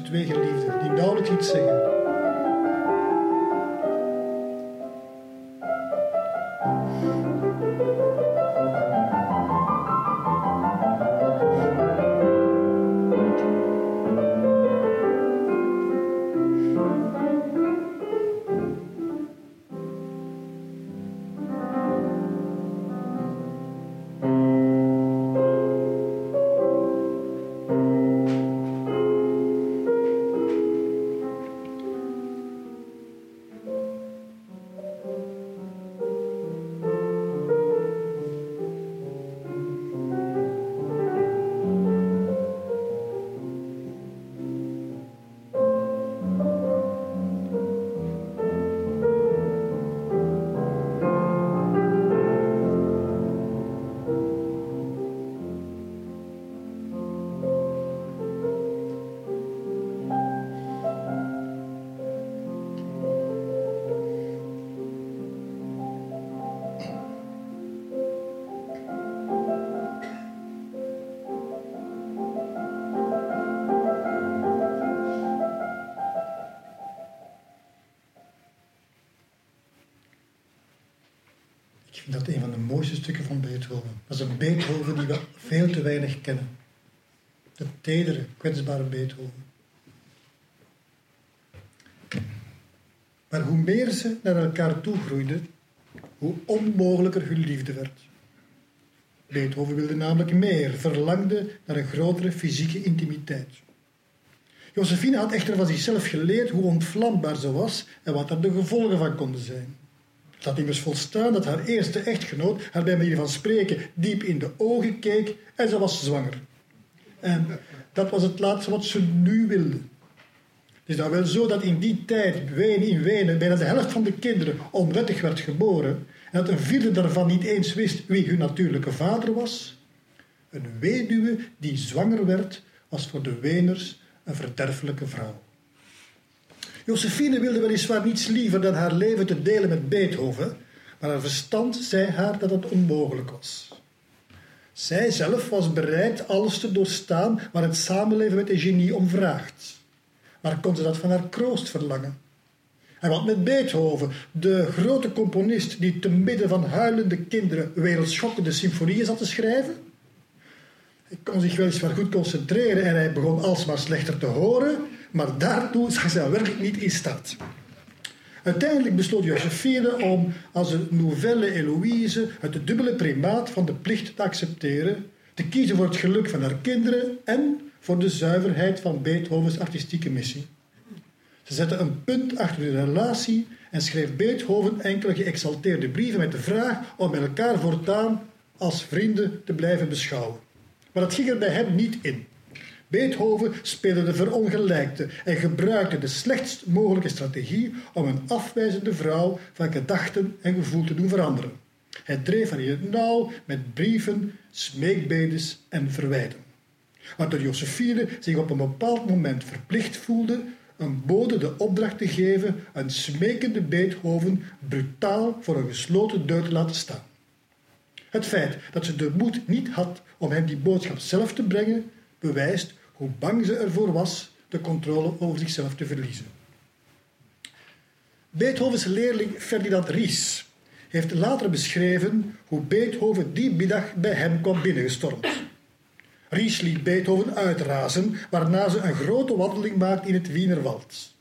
Twee geliefden die nauwelijks iets zeggen. Dat een van de mooiste stukken van Beethoven. Dat is een Beethoven die we veel te weinig kennen. De tedere, kwetsbare Beethoven. Maar hoe meer ze naar elkaar toe groeiden, hoe onmogelijker hun liefde werd. Beethoven wilde namelijk meer, verlangde naar een grotere fysieke intimiteit. Josephine had echter van zichzelf geleerd hoe ontvlambaar ze was en wat er de gevolgen van konden zijn. Had immers volstaan dat haar eerste echtgenoot haar bij manier van spreken diep in de ogen keek en ze was zwanger. En dat was het laatste wat ze nu wilde. Het is dan wel zo dat in die tijd Wenen in Wenen bijna de helft van de kinderen onwettig werd geboren en dat een vierde daarvan niet eens wist wie hun natuurlijke vader was. Een weduwe die zwanger werd, was voor de Weners een verderfelijke vrouw. Josephine wilde weliswaar niets liever dan haar leven te delen met Beethoven, maar haar verstand zei haar dat het onmogelijk was. Zij zelf was bereid alles te doorstaan waar het samenleven met een genie om vraagt. Maar kon ze dat van haar kroost verlangen? En wat met Beethoven, de grote componist die te midden van huilende kinderen wereldschokkende symfonieën zat te schrijven? Hij kon zich weliswaar goed concentreren en hij begon alsmaar slechter te horen, maar daartoe zag zij werkelijk niet in staat. Uiteindelijk besloot Josephine om als een nouvelle Eloïse het dubbele primaat van de plicht te accepteren, te kiezen voor het geluk van haar kinderen en voor de zuiverheid van Beethovens artistieke missie. Ze zette een punt achter de relatie en schreef Beethoven enkele geëxalteerde brieven met de vraag om elkaar voortaan als vrienden te blijven beschouwen. Maar dat ging er bij hem niet in. Beethoven speelde de verongelijkte en gebruikte de slechtst mogelijke strategie om een afwijzende vrouw van gedachten en gevoel te doen veranderen. Hij dreef haar in het nauw met brieven, smeekbedes en verwijten. Waardoor Josephine zich op een bepaald moment verplicht voelde een bode de opdracht te geven een smekende Beethoven brutaal voor een gesloten deur te laten staan. Het feit dat ze de moed niet had om hem die boodschap zelf te brengen, bewijst hoe bang ze ervoor was de controle over zichzelf te verliezen. Beethovens leerling Ferdinand Ries heeft later beschreven hoe Beethoven die middag bij hem kwam binnengestormd. Ries liet Beethoven uitrazen, waarna ze een grote wandeling maakte in het Wienerwald.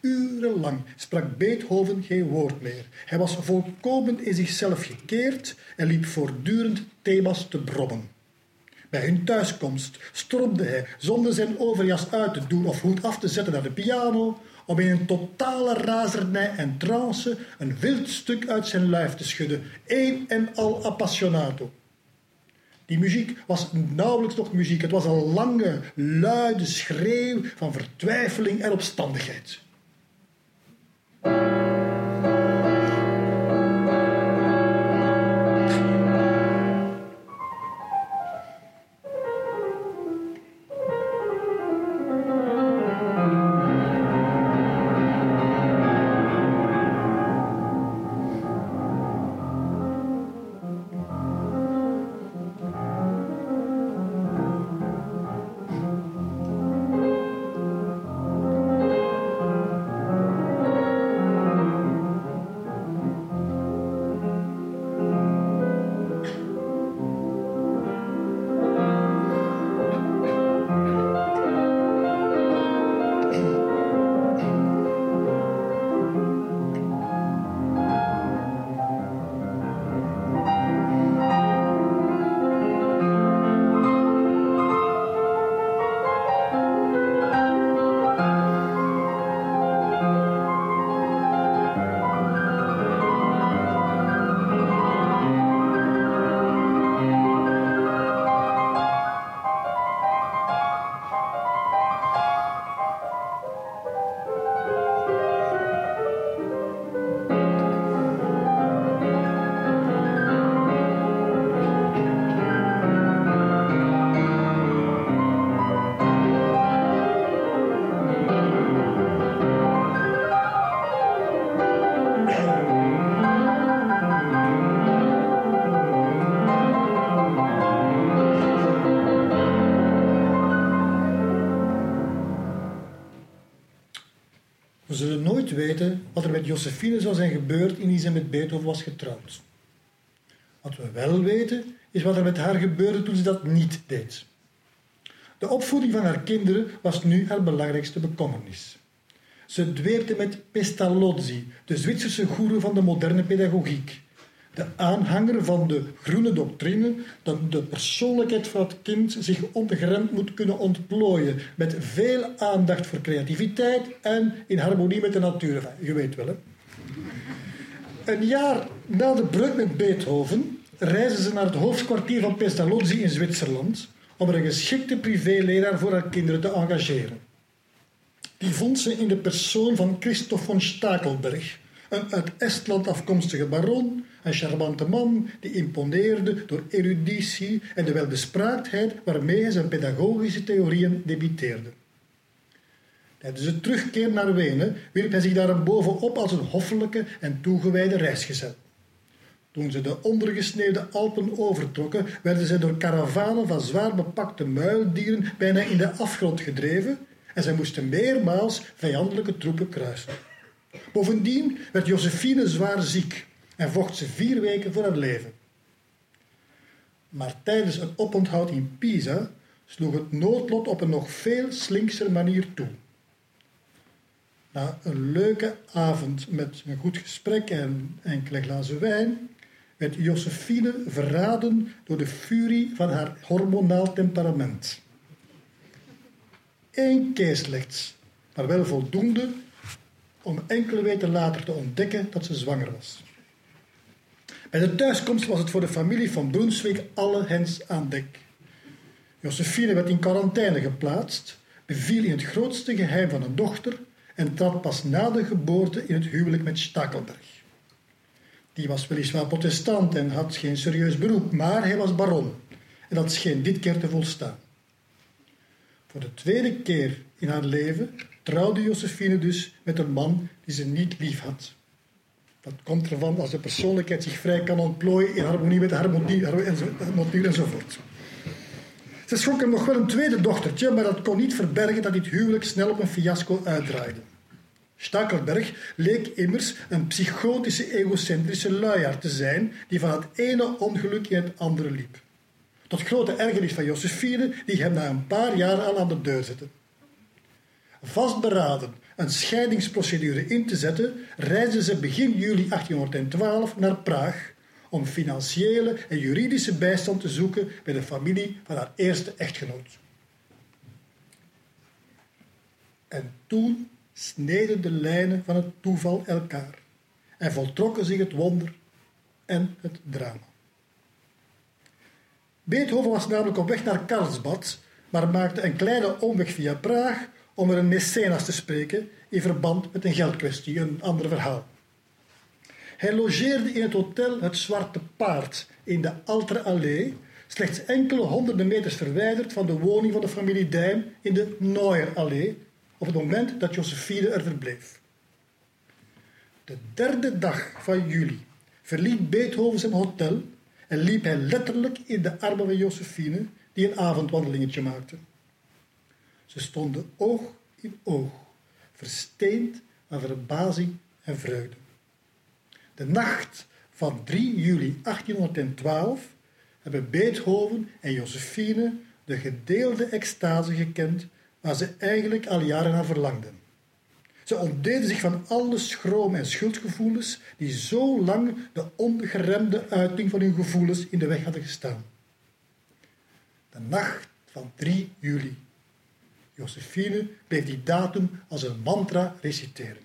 Urenlang sprak Beethoven geen woord meer. Hij was volkomen in zichzelf gekeerd en liep voortdurend thema's te brommen. Bij hun thuiskomst stormde hij zonder zijn overjas uit te doen of hoed af te zetten naar de piano, om in een totale razernij en trance een wild stuk uit zijn lijf te schudden, één en al appassionato. Die muziek was nauwelijks nog muziek. Het was een lange, luide schreeuw van vertwijfeling en opstandigheid. Weten wat er met Josephine zou zijn gebeurd indien ze met Beethoven was getrouwd. Wat we wel weten, is wat er met haar gebeurde toen ze dat niet deed. De opvoeding van haar kinderen was nu haar belangrijkste bekommernis. Ze dweepte met Pestalozzi, de Zwitserse goeroe van de moderne pedagogiek, de aanhanger van de groene doctrine dat de persoonlijkheid van het kind zich onbegrensd moet kunnen ontplooien met veel aandacht voor creativiteit en in harmonie met de natuur. je weet wel, hè. Een jaar na de breuk met Beethoven reizen ze naar het hoofdkwartier van Pestalozzi in Zwitserland om er een geschikte privéleraar voor haar kinderen te engageren. Die vond ze in de persoon van Christoph von Stakelberg, een uit Estland afkomstige baron, een charmante man die imponeerde door eruditie en de welbespraaktheid waarmee hij zijn pedagogische theorieën debiteerde. Tijdens de terugkeer naar Wenen wierp hij zich daar bovenop als een hoffelijke en toegewijde reisgezel. Toen ze de ondergesneeuwde Alpen overtrokken, werden ze door karavanen van zwaar bepakte muildieren bijna in de afgrond gedreven en zij moesten meermaals vijandelijke troepen kruisen. Bovendien werd Josephine zwaar ziek en vocht ze vier weken voor haar leven. Maar tijdens een oponthoud in Pisa sloeg het noodlot op een nog veel slinkser manier toe. Na een leuke avond met een goed gesprek en enkele glazen wijn werd Josephine verraden door de furie van haar hormonaal temperament. Eén keer slechts, maar wel voldoende om enkele weken later te ontdekken dat ze zwanger was. Bij de thuiskomst was het voor de familie van Brunswick alle hens aan dek. Josephine werd in quarantaine geplaatst, beviel in het grootste geheim van een dochter en trad pas na de geboorte in het huwelijk met Stakelberg. Die was weliswaar protestant en had geen serieus beroep, maar hij was baron. En dat scheen dit keer te volstaan. Voor de tweede keer in haar leven trouwde Josephine dus met een man die ze niet lief had. Dat komt ervan als de persoonlijkheid zich vrij kan ontplooien in harmonie met de harmonie, natuur enzovoort. Ze schonk hem nog wel een tweede dochtertje, maar dat kon niet verbergen dat dit huwelijk snel op een fiasco uitdraaide. Stakelberg leek immers een psychotische, egocentrische luiaard te zijn die van het ene ongeluk in het andere liep. Tot grote ergernis van Josephine, die hem na een paar jaar al aan de deur zette. Vastberaden een scheidingsprocedure in te zetten, reisden ze begin juli 1812 naar Praag om financiële en juridische bijstand te zoeken bij de familie van haar eerste echtgenoot. En toen sneden de lijnen van het toeval elkaar en voltrokken zich het wonder en het drama. Beethoven was namelijk op weg naar Karlsbad, maar maakte een kleine omweg via Praag om er een mecenas te spreken in verband met een geldkwestie, een ander verhaal. Hij logeerde in het hotel Het Zwarte Paard in de Alter Allee, slechts enkele honderden meters verwijderd van de woning van de familie Dijm in de Neuer Allee, op het moment dat Josephine er verbleef. De derde dag van juli verliet Beethoven zijn hotel en liep hij letterlijk in de armen van Josephine, die een avondwandelingetje maakte. Ze stonden oog in oog, versteend van verbazing en vreugde. De nacht van 3 juli 1812 hebben Beethoven en Josephine de gedeelde extase gekend waar ze eigenlijk al jaren naar verlangden. Ze ontdeden zich van alle schroom en schuldgevoelens die zo lang de ongeremde uiting van hun gevoelens in de weg hadden gestaan. De nacht van 3 juli. Josephine bleef die datum als een mantra reciteren.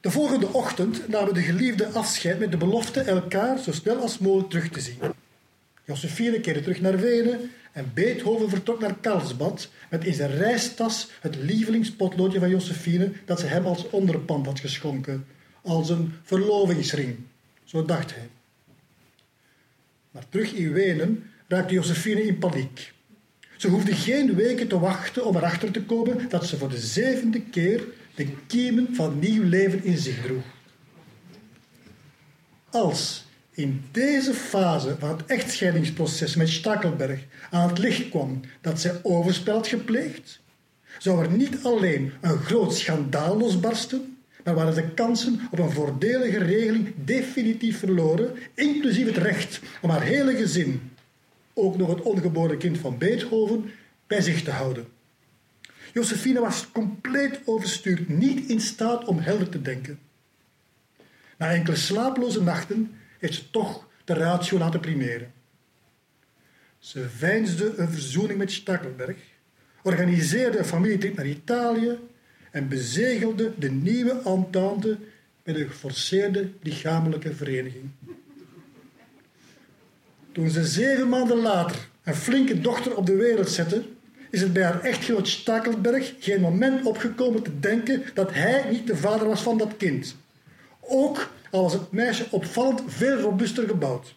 De volgende ochtend namen de geliefden afscheid met de belofte elkaar zo snel als mogelijk terug te zien. Josephine keerde terug naar Wenen en Beethoven vertrok naar Karlsbad met in zijn reistas het lievelingspotloodje van Josephine dat ze hem als onderpand had geschonken, als een verlovingsring. Zo dacht hij. Maar terug in Wenen raakte Josephine in paniek. Ze hoefde geen weken te wachten om erachter te komen dat ze voor de zevende keer de kiemen van nieuw leven in zich droeg. Als in deze fase van het echtscheidingsproces met Stackelberg aan het licht kwam dat zij overspel had gepleegd, zou er niet alleen een groot schandaal losbarsten, maar waren de kansen op een voordelige regeling definitief verloren, inclusief het recht om haar hele gezin, ook nog het ongeboren kind van Beethoven, bij zich te houden. Josephine was compleet overstuurd, niet in staat om helder te denken. Na enkele slaaploze nachten heeft ze toch de ratio laten primeren. Ze veinsde een verzoening met Stackelberg, organiseerde een familietrip naar Italië en bezegelde de nieuwe entente met een geforceerde lichamelijke vereniging. Toen ze zeven maanden later een flinke dochter op de wereld zette, is het bij haar echtgenoot Stackelberg geen moment opgekomen te denken dat hij niet de vader was van dat kind. Ook al was het meisje opvallend veel robuuster gebouwd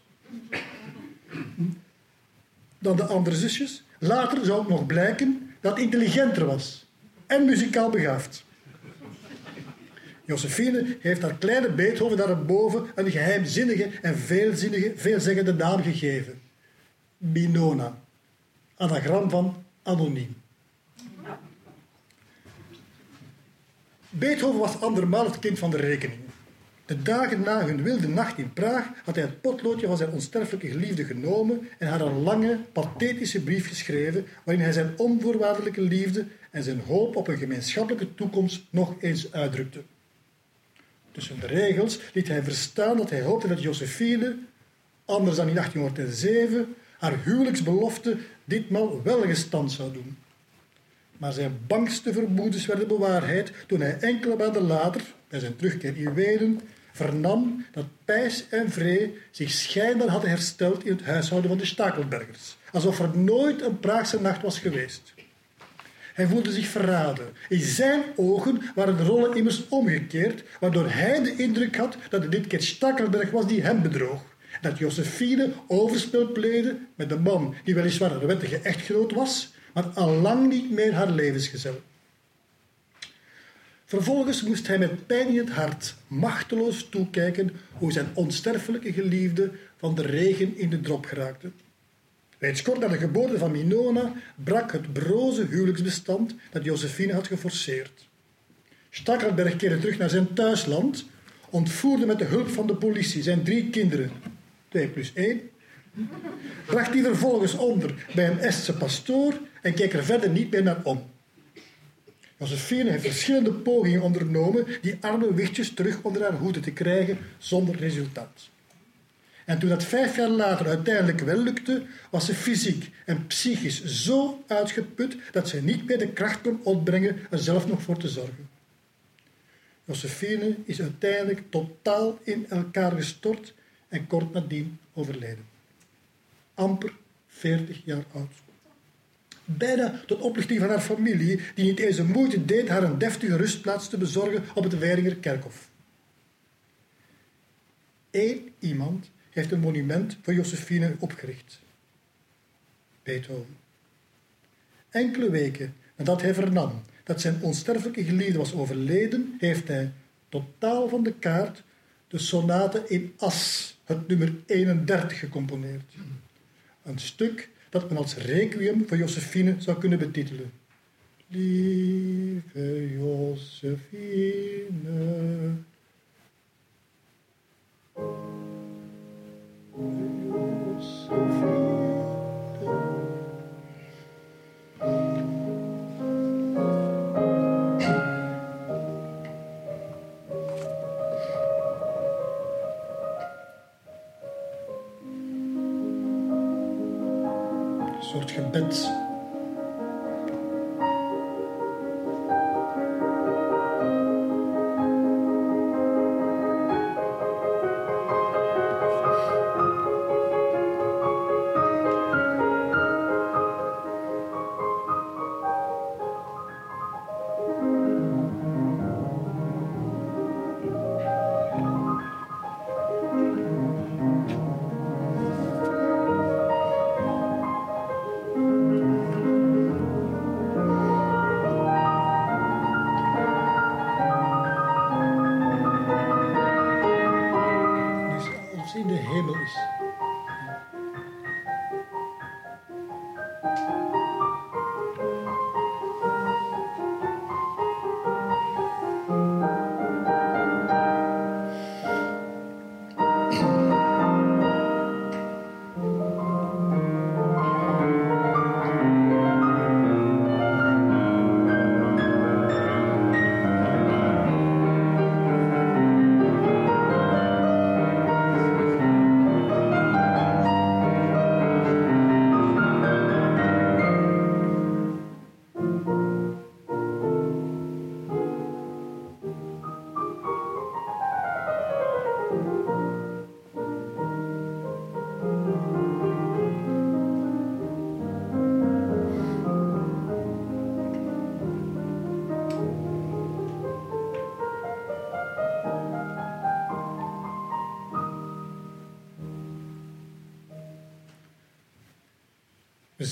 dan de andere zusjes. Later zou het nog blijken dat intelligenter was en muzikaal begaafd. Josephine heeft haar kleine Beethoven daarboven een geheimzinnige en veelzinnige, veelzeggende naam gegeven. Binona. Anagram van anoniem. Beethoven was andermaal het kind van de rekening. De dagen na hun wilde nacht in Praag had hij het potloodje van zijn onsterfelijke geliefde genomen en haar een lange, pathetische brief geschreven waarin hij zijn onvoorwaardelijke liefde en zijn hoop op een gemeenschappelijke toekomst nog eens uitdrukte. Tussen de regels liet hij verstaan dat hij hoopte dat Josephine, anders dan in 1807, haar huwelijksbelofte ditmaal wel gestand zou doen. Maar zijn bangste vermoedens werden bewaarheid toen hij enkele maanden later, bij zijn terugkeer in Wenen, vernam dat Pijs en Vree zich schijnbaar hadden hersteld in het huishouden van de Stakelbergers, alsof er nooit een Praagse nacht was geweest. Hij voelde zich verraden. In zijn ogen waren de rollen immers omgekeerd, waardoor hij de indruk had dat het dit keer Stakelberg was die hem bedroog. Dat Josephine overspel pleegde met de man die weliswaar een wettige echtgenoot was, maar al lang niet meer haar levensgezel. Vervolgens moest hij met pijn in het hart machteloos toekijken hoe zijn onsterfelijke geliefde van de regen in de drop geraakte. Reeds kort na de geboorte van Minona brak het broze huwelijksbestand dat Josephine had geforceerd. Stakkelberg keerde terug naar zijn thuisland, ontvoerde met de hulp van de politie zijn drie kinderen, twee plus één, bracht die vervolgens onder bij een Estse pastoor en keek er verder niet meer naar om. Josephine heeft verschillende pogingen ondernomen die arme wichtjes terug onder haar hoede te krijgen, zonder resultaat. En toen dat vijf jaar later uiteindelijk wel lukte, was ze fysiek en psychisch zo uitgeput dat ze niet meer de kracht kon opbrengen er zelf nog voor te zorgen. Josephine is uiteindelijk totaal in elkaar gestort en kort nadien overleden. Amper 40 jaar oud. Bijna tot oplichting van haar familie, die niet eens de moeite deed haar een deftige rustplaats te bezorgen op het Weiringer kerkhof. Eén iemand heeft een monument voor Josephine opgericht. Beethoven. Enkele weken nadat hij vernam dat zijn onsterfelijke geliefde was overleden, heeft hij totaal van de kaart de sonate in As, het nummer 31, gecomponeerd. Een stuk dat men als requiem voor Josephine zou kunnen betitelen. Lieve Josephine. Josephine. soort gebed.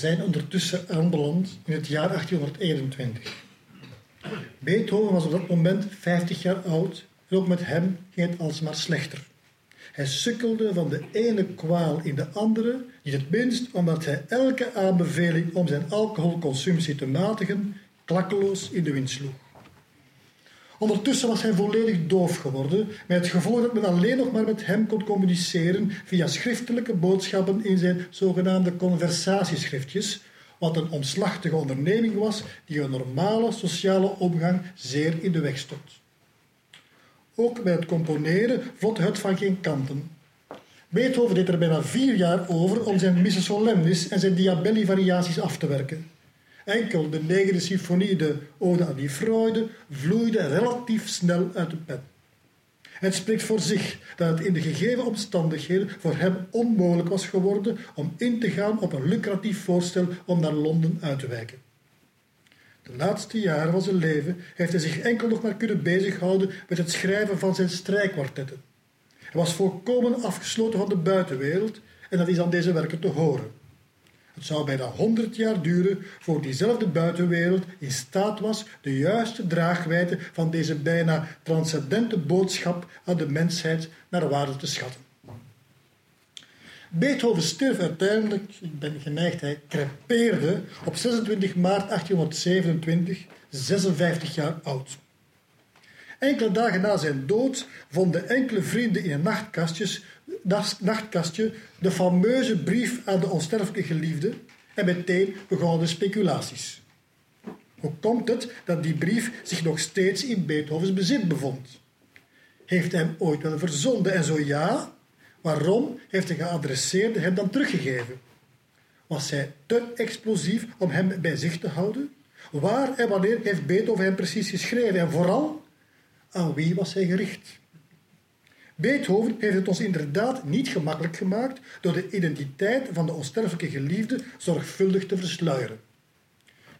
Zijn ondertussen aanbeland in het jaar 1821. Beethoven was op dat moment 50 jaar oud en ook met hem ging het alsmaar slechter. Hij sukkelde van de ene kwaal in de andere, niet het minst omdat hij elke aanbeveling om zijn alcoholconsumptie te matigen klakkeloos in de wind sloeg. Ondertussen was hij volledig doof geworden, met het gevolg dat men alleen nog maar met hem kon communiceren via schriftelijke boodschappen in zijn zogenaamde conversatieschriftjes, wat een omslachtige onderneming was die een normale sociale omgang zeer in de weg stond. Ook bij het componeren vlotte het van geen kanten. Beethoven deed er bijna vier jaar over om zijn Missa Solemnis en zijn Diabelli-variaties af te werken. Enkel de negende symfonie, de Ode aan die Freude, vloeide relatief snel uit de pen. Het spreekt voor zich dat het in de gegeven omstandigheden voor hem onmogelijk was geworden om in te gaan op een lucratief voorstel om naar Londen uit te wijken. De laatste jaren van zijn leven heeft hij zich enkel nog maar kunnen bezighouden met het schrijven van zijn strijkkwartetten. Hij was volkomen afgesloten van de buitenwereld en dat is aan deze werken te horen. Het zou bijna honderd jaar duren voor diezelfde buitenwereld in staat was de juiste draagwijte van deze bijna transcendente boodschap aan de mensheid naar waarde te schatten. Beethoven stierf uiteindelijk, ik ben geneigd, hij crepeerde op 26 maart 1827, 56 jaar oud. Enkele dagen na zijn dood vonden enkele vrienden in een nachtkastje nachtkastje de fameuze brief aan de onsterfelijke geliefde en meteen begonnen speculaties. Hoe komt het dat die brief zich nog steeds in Beethovens bezit bevond? Heeft hij hem ooit wel verzonden? En zo ja, waarom heeft de geadresseerde hem dan teruggegeven? Was hij te explosief om hem bij zich te houden? Waar en wanneer heeft Beethoven hem precies geschreven? En vooral, aan wie was hij gericht? Beethoven heeft het ons inderdaad niet gemakkelijk gemaakt door de identiteit van de onsterfelijke geliefde zorgvuldig te versluieren.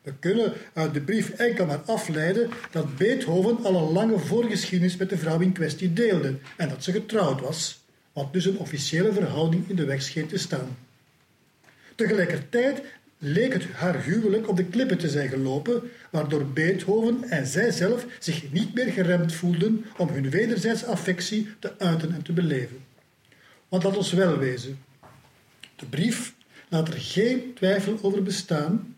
We kunnen uit de brief enkel maar afleiden dat Beethoven al een lange voorgeschiedenis met de vrouw in kwestie deelde en dat ze getrouwd was, wat dus een officiële verhouding in de weg scheen te staan. Tegelijkertijd leek het haar huwelijk op de klippen te zijn gelopen, waardoor Beethoven en zij zelf zich niet meer geremd voelden om hun wederzijdse affectie te uiten en te beleven. Want dat ons wel wezen. De brief laat er geen twijfel over bestaan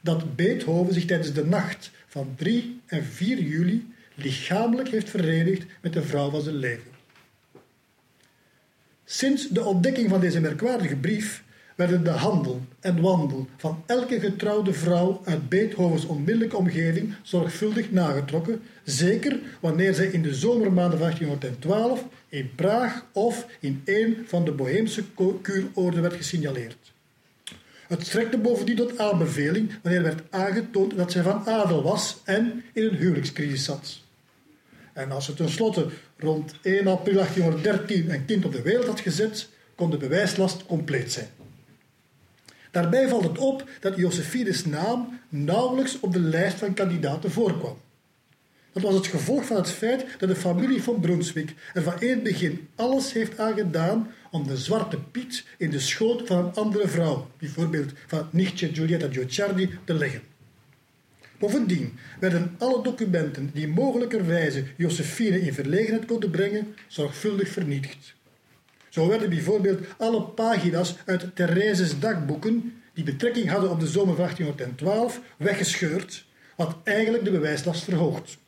dat Beethoven zich tijdens de nacht van 3 en 4 juli lichamelijk heeft verenigd met de vrouw van zijn leven. Sinds de ontdekking van deze merkwaardige brief werden de handel en wandel van elke getrouwde vrouw uit Beethovens onmiddellijke omgeving zorgvuldig nagetrokken, zeker wanneer zij in de zomermaanden van 1812 in Praag of in een van de Boheemse kuuroorden werd gesignaleerd. Het strekte bovendien tot aanbeveling wanneer werd aangetoond dat zij van adel was en in een huwelijkscrisis zat. En als ze tenslotte rond 1 april 1813 een kind op de wereld had gezet, kon de bewijslast compleet zijn. Daarbij valt het op dat Josephines naam nauwelijks op de lijst van kandidaten voorkwam. Dat was het gevolg van het feit dat de familie van Brunswick er van in het begin alles heeft aangedaan om de zwarte Piet in de schoot van een andere vrouw, bijvoorbeeld van nichtje Giulietta Giucciardi, te leggen. Bovendien werden alle documenten die mogelijkerwijze Josephine in verlegenheid konden brengen, zorgvuldig vernietigd. Zo werden bijvoorbeeld alle pagina's uit Therese's dagboeken, die betrekking hadden op de zomer van 1812, weggescheurd, wat eigenlijk de bewijslast verhoogt.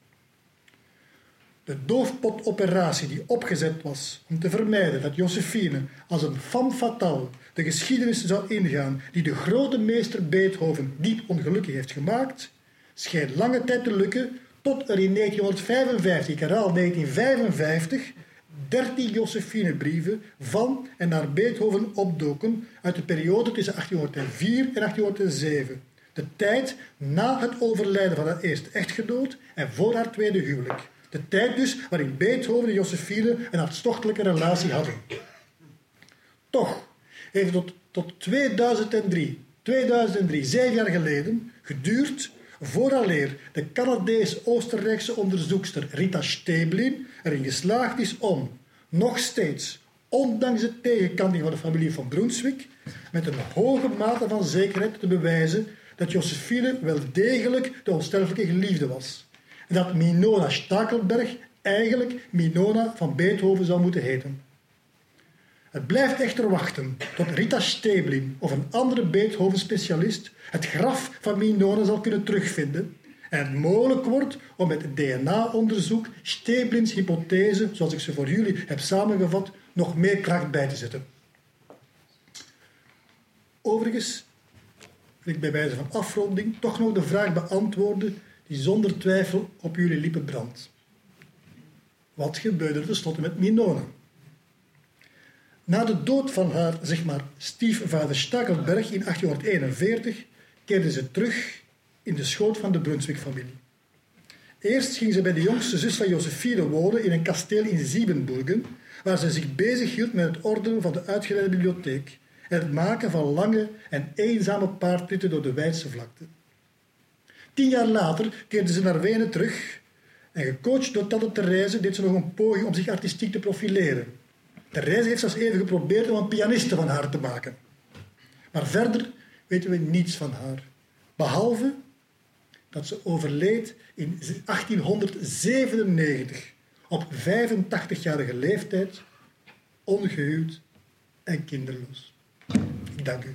De doofpotoperatie die opgezet was om te vermijden dat Josephine als een femme fatale de geschiedenis zou ingaan die de grote meester Beethoven diep ongelukkig heeft gemaakt, schijnt lange tijd te lukken tot er in 1955, ik herhaal 1955, 13 Josephine-brieven van en naar Beethoven opdoken uit de periode tussen 1804 en 1807. De tijd na het overlijden van haar eerste echtgenoot en voor haar tweede huwelijk. De tijd dus waarin Beethoven en Josephine een hartstochtelijke relatie hadden. Toch heeft het tot, tot 2003, 2003, zeven jaar geleden, geduurd vooraleer de Canadees-Oostenrijkse onderzoekster Rita Steblin erin geslaagd is om, nog steeds, ondanks de tegenkanting van de familie van Brunswick, met een hoge mate van zekerheid te bewijzen dat Josephine wel degelijk de onsterfelijke geliefde was en dat Minona Stakelberg eigenlijk Minona van Beethoven zou moeten heten. Het blijft echter wachten tot Rita Steblin of een andere Beethoven-specialist het graf van Minona zal kunnen terugvinden en het mogelijk wordt om met DNA-onderzoek Steblins hypothese, zoals ik ze voor jullie heb samengevat, nog meer kracht bij te zetten. Overigens wil ik bij wijze van afronding toch nog de vraag beantwoorden die zonder twijfel op jullie lippen brandt. Wat gebeurde er tenslotte met Minona? Na de dood van haar, zeg maar, stiefvader Stakelberg in 1841 keerde ze terug in de schoot van de Brunswick-familie. Eerst ging ze bij de jongste zus van Josephine wonen in een kasteel in Siebenburgen, waar ze zich bezighield met het ordenen van de uitgeleide bibliotheek en het maken van lange en eenzame paardritten door de Weidse vlakte. Tien jaar later keerde ze naar Wenen terug en gecoacht door Tante Therese deed ze nog een poging om zich artistiek te profileren. Therese heeft zelfs even geprobeerd om een pianiste van haar te maken. Maar verder weten we niets van haar. Behalve dat ze overleed in 1897 op 85-jarige leeftijd, ongehuwd en kinderloos. Ik dank u.